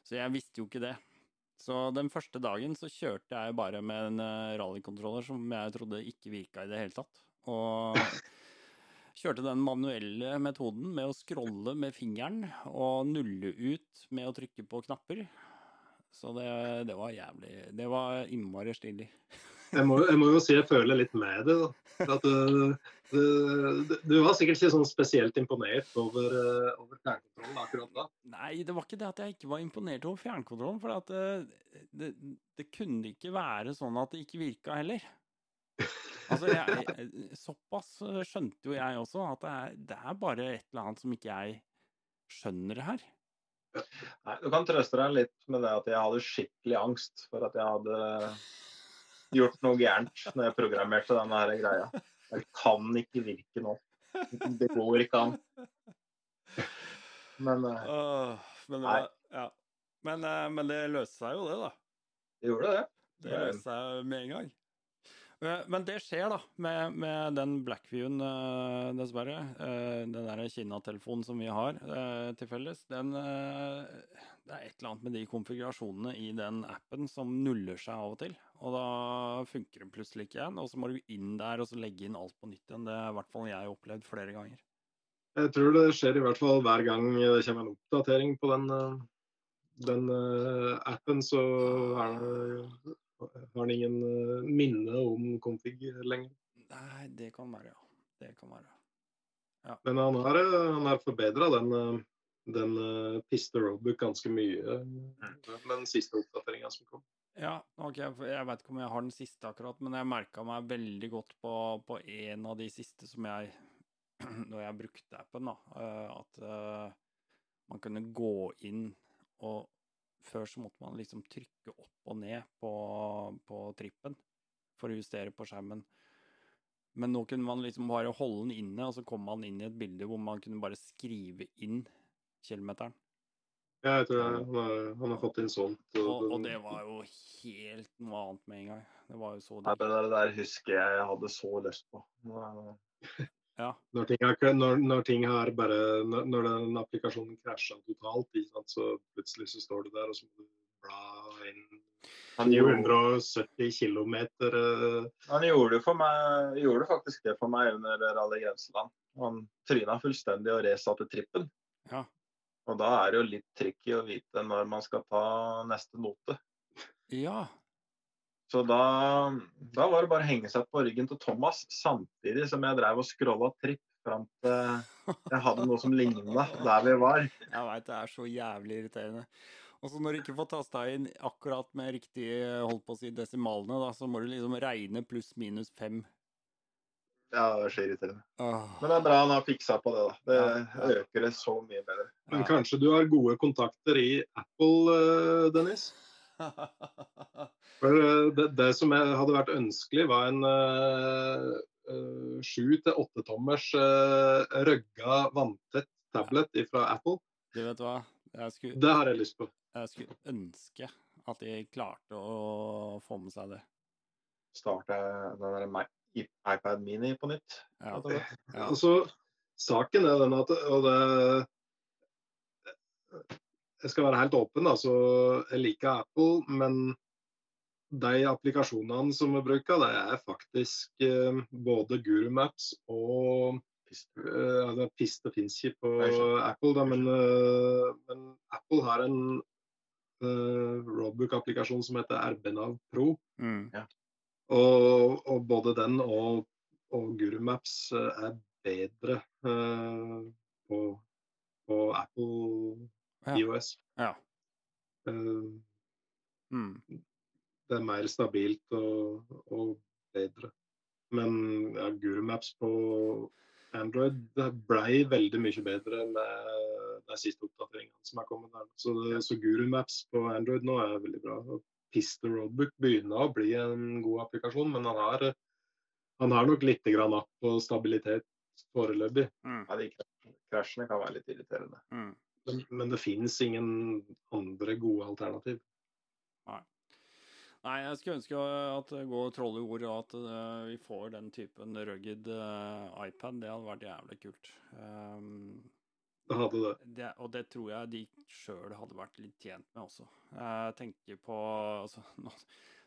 Så jeg visste jo ikke det. Så den første dagen så kjørte jeg bare med en eh, rallykontroller som jeg trodde ikke virka i det hele tatt. Og kjørte den manuelle metoden med å scrolle med fingeren og nulle ut med å trykke på knapper. Så det, det var jævlig Det var innmari stilig. Jeg må, jeg må jo si jeg føler litt med det. At, du, du, du var sikkert ikke sånn spesielt imponert over, uh, over fjernkontrollen akkurat da. Nei, det var ikke det at jeg ikke var imponert over fjernkontrollen. For at det, det, det kunne ikke være sånn at det ikke virka heller. Altså, jeg, jeg- såpass skjønte jo jeg også, at det er, det er bare et eller annet som ikke jeg skjønner her. Nei, du kan trøste deg litt med det at jeg hadde skikkelig angst for at jeg hadde gjort noe gærent når jeg programmerte denne her greia. Det kan ikke virke nå. Det går ikke an. Men eh, Åh, men, det var, ja. men, eh, men det løste seg jo, det, da. det gjorde det. Det løste seg med en gang. Eh, Men det skjer, da, med, med den Blackviewen, eh, dessverre. Eh, Den der Kina-telefonen som vi har til felles, den, det er et eller annet med de konfigurasjonene i den appen som nuller seg av og til. Og da funker den plutselig ikke igjen, og så må du inn der og så legge inn alt på nytt igjen. Det er i hvert fall jeg opplevd flere ganger. Jeg tror det skjer i hvert fall hver gang det kommer en oppdatering på den, den appen, så er det, har han ingen uh, minne om config lenger. Nei, det kan være, ja. Det kan være. Ja. Men han har, han har forbedra den, den uh, Piste Roadbook ganske mye med den siste oppdateringa som kom. Ja, ok, jeg vet ikke om jeg har den siste akkurat, men jeg merka meg veldig godt på, på en av de siste som jeg Når jeg brukte appen, da, at uh, man kunne gå inn og før så måtte man liksom trykke opp og ned på, på trippen for å justere på skjermen. Men nå kunne man liksom bare holde den inne, og så kom man inn i et bilde hvor man kunne bare skrive inn kilometeren. Ja, jeg tror han har, han har fått inn sånt. Og, og, og, det var jo helt noe annet med en gang. Det var jo så digg. Det der husker jeg jeg hadde så lyst på. Ja. Når, ting er, når, når ting har bare når, når, den applikasjonen krasja totalt, så plutselig så står du der og så må du bla inn han gjorde 170 km. Han gjorde det, for meg, gjorde faktisk det for meg under Rally Grenseland. Han tryna fullstendig og resatte trippen. Ja. Og da er det jo litt tricky å vite når man skal ta neste note. Ja, så da, da, var det bare å henge seg på ryggen til Thomas samtidig som jeg drev og scrolla tripp fram til jeg hadde noe som ligna der vi var. Jeg veit det er så jævlig irriterende. Og så når du ikke får tasta inn akkurat med riktig holdt på å si desimalene, da, så må du liksom regne pluss minus fem. Ja, det er så irriterende. Åh. Men det er bra han har fiksa på det, da. Det ja, ja. øker det så mye bedre. Men kanskje du har gode kontakter i Apple, eh, Dennis? Eh, det, det, som hadde vært ønskelig, var en sju til åtte tommers uh, røgga vanntett tablet fra Apple. Du vet hva? Skulle, det har jeg lyst på. Jeg skulle ønske at de klarte å få med seg det. Starte den der iPad Mini på nytt. Ja. ja. Altså, saken er den at og det, Jeg skal være helt åpen, da, så Jeg liker Apple, men de applikasjonene som vi bruker, det er faktisk eh, både GuruMaps og eh, altså Piste fins ikke på Apple, da, men, eh, men, Apple har en uh, roadbook-applikasjon som heter RBNav Pro. Mm. Ja. Og, og, både den og, og GuruMaps er bedre uh, på, på, Apple ja. IOS. Ja. Uh, mm det er mer stabilt og, og bedre. Men ja, Gurumaps på Android det ble veldig mye bedre med de siste oppdateringene som er kommet der. Så, så Gurumaps på Android nå er veldig bra. Pista Roadbook begynner å bli en god applikasjon, men han har, han har nok litt grann app på stabilitet foreløpig. Mm. Ja, de krasjene kan være litt irriterende. Mm. Men, men, det finnes ingen andre gode alternativ. Nei. Nei, jeg skulle ønske at det går troll i ord, og at uh, vi får den typen rugged uh, iPad. Det hadde vært jævlig kult. Um, det hadde det. det. Og det tror jeg de sjøl hadde vært litt tjent med også. Jeg tenker på altså,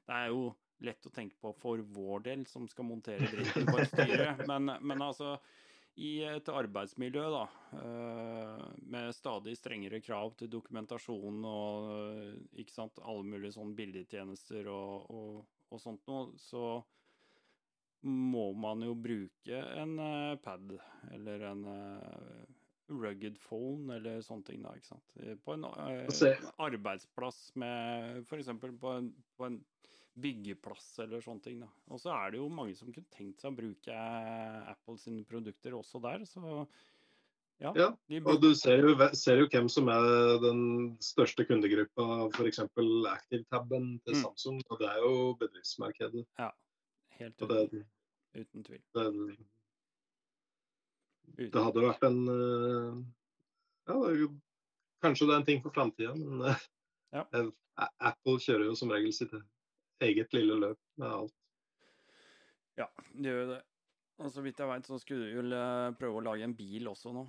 Det er jo lett å tenke på for vår del, som skal montere dritten på et styre, men, men altså i et arbeidsmiljø da, eh, med stadig strengere krav til dokumentasjon og eh, ikke sant, alle mulige sånne bildetjenester og, og, og, sånt noe, så må man jo bruke en uh, pad eller en rugged phone eller sånne ting. da, ikke sant? På en arbeidsplass med f.eks. På, en, på en byggeplass eller sånne ting. da. Og så er det jo mange som kunne tenkt seg å bruke Apple sine produkter også der, så ja. ja og du ser jo, ser jo, hvem som er den største kundegruppa, f.eks. ActiveTaben til mm. Samsung. Og det er jo bedriftsmarkedet. Ja, helt uten, det, uten tvil. Det, det, hadde vært en eh, Ja, det kanskje det er en ting for framtida, men eh, ja. Apple kjører jo som regel sitt eget lille løp med alt. Ja, det gjør jo det. Og så vidt jeg veit, så skulle du vel eh, prøve å lage en bil også nå?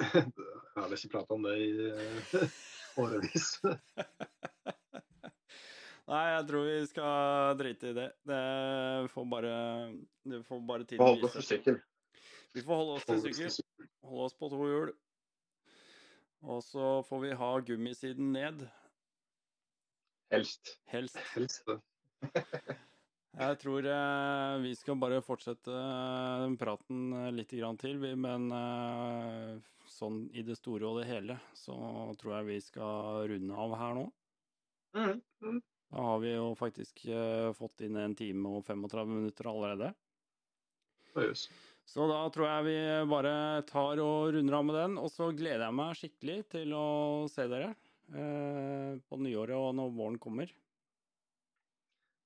jeg har ikke prata om det i eh, årevis. Nei, jeg tror vi skal drite i det. Det får bare, det får bare tiden holde oss til sykkel. Vi får holde oss til sykkel. Holde oss på to hjul. Og så får vi ha gummisiden ned. Helst. Helst. Helst. Jeg tror eh, vi skal bare fortsette eh, praten eh, litt grann til, men eh, sånn i det store og det hele så tror jeg vi skal runde av her nå. Mm. Da har vi jo faktisk eh, fått inn en time og 35 minutter allerede. Yes. Så da tror jeg vi bare tar og runder av med den, og så gleder jeg meg skikkelig til å se dere på nyåret og når våren kommer.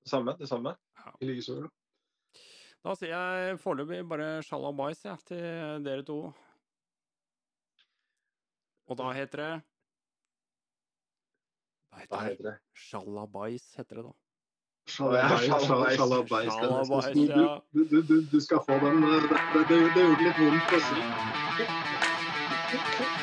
Det samme. Det samme. I likeså. Da sier jeg foreløpig bare sjalabais ja, til dere to. Og da heter det Hva Hva heter det? heter det? Sjalabais heter det da. Sjalabais. Ja. du, du, du, du skal få den. Det, det, det, det gjorde litt vondt å si.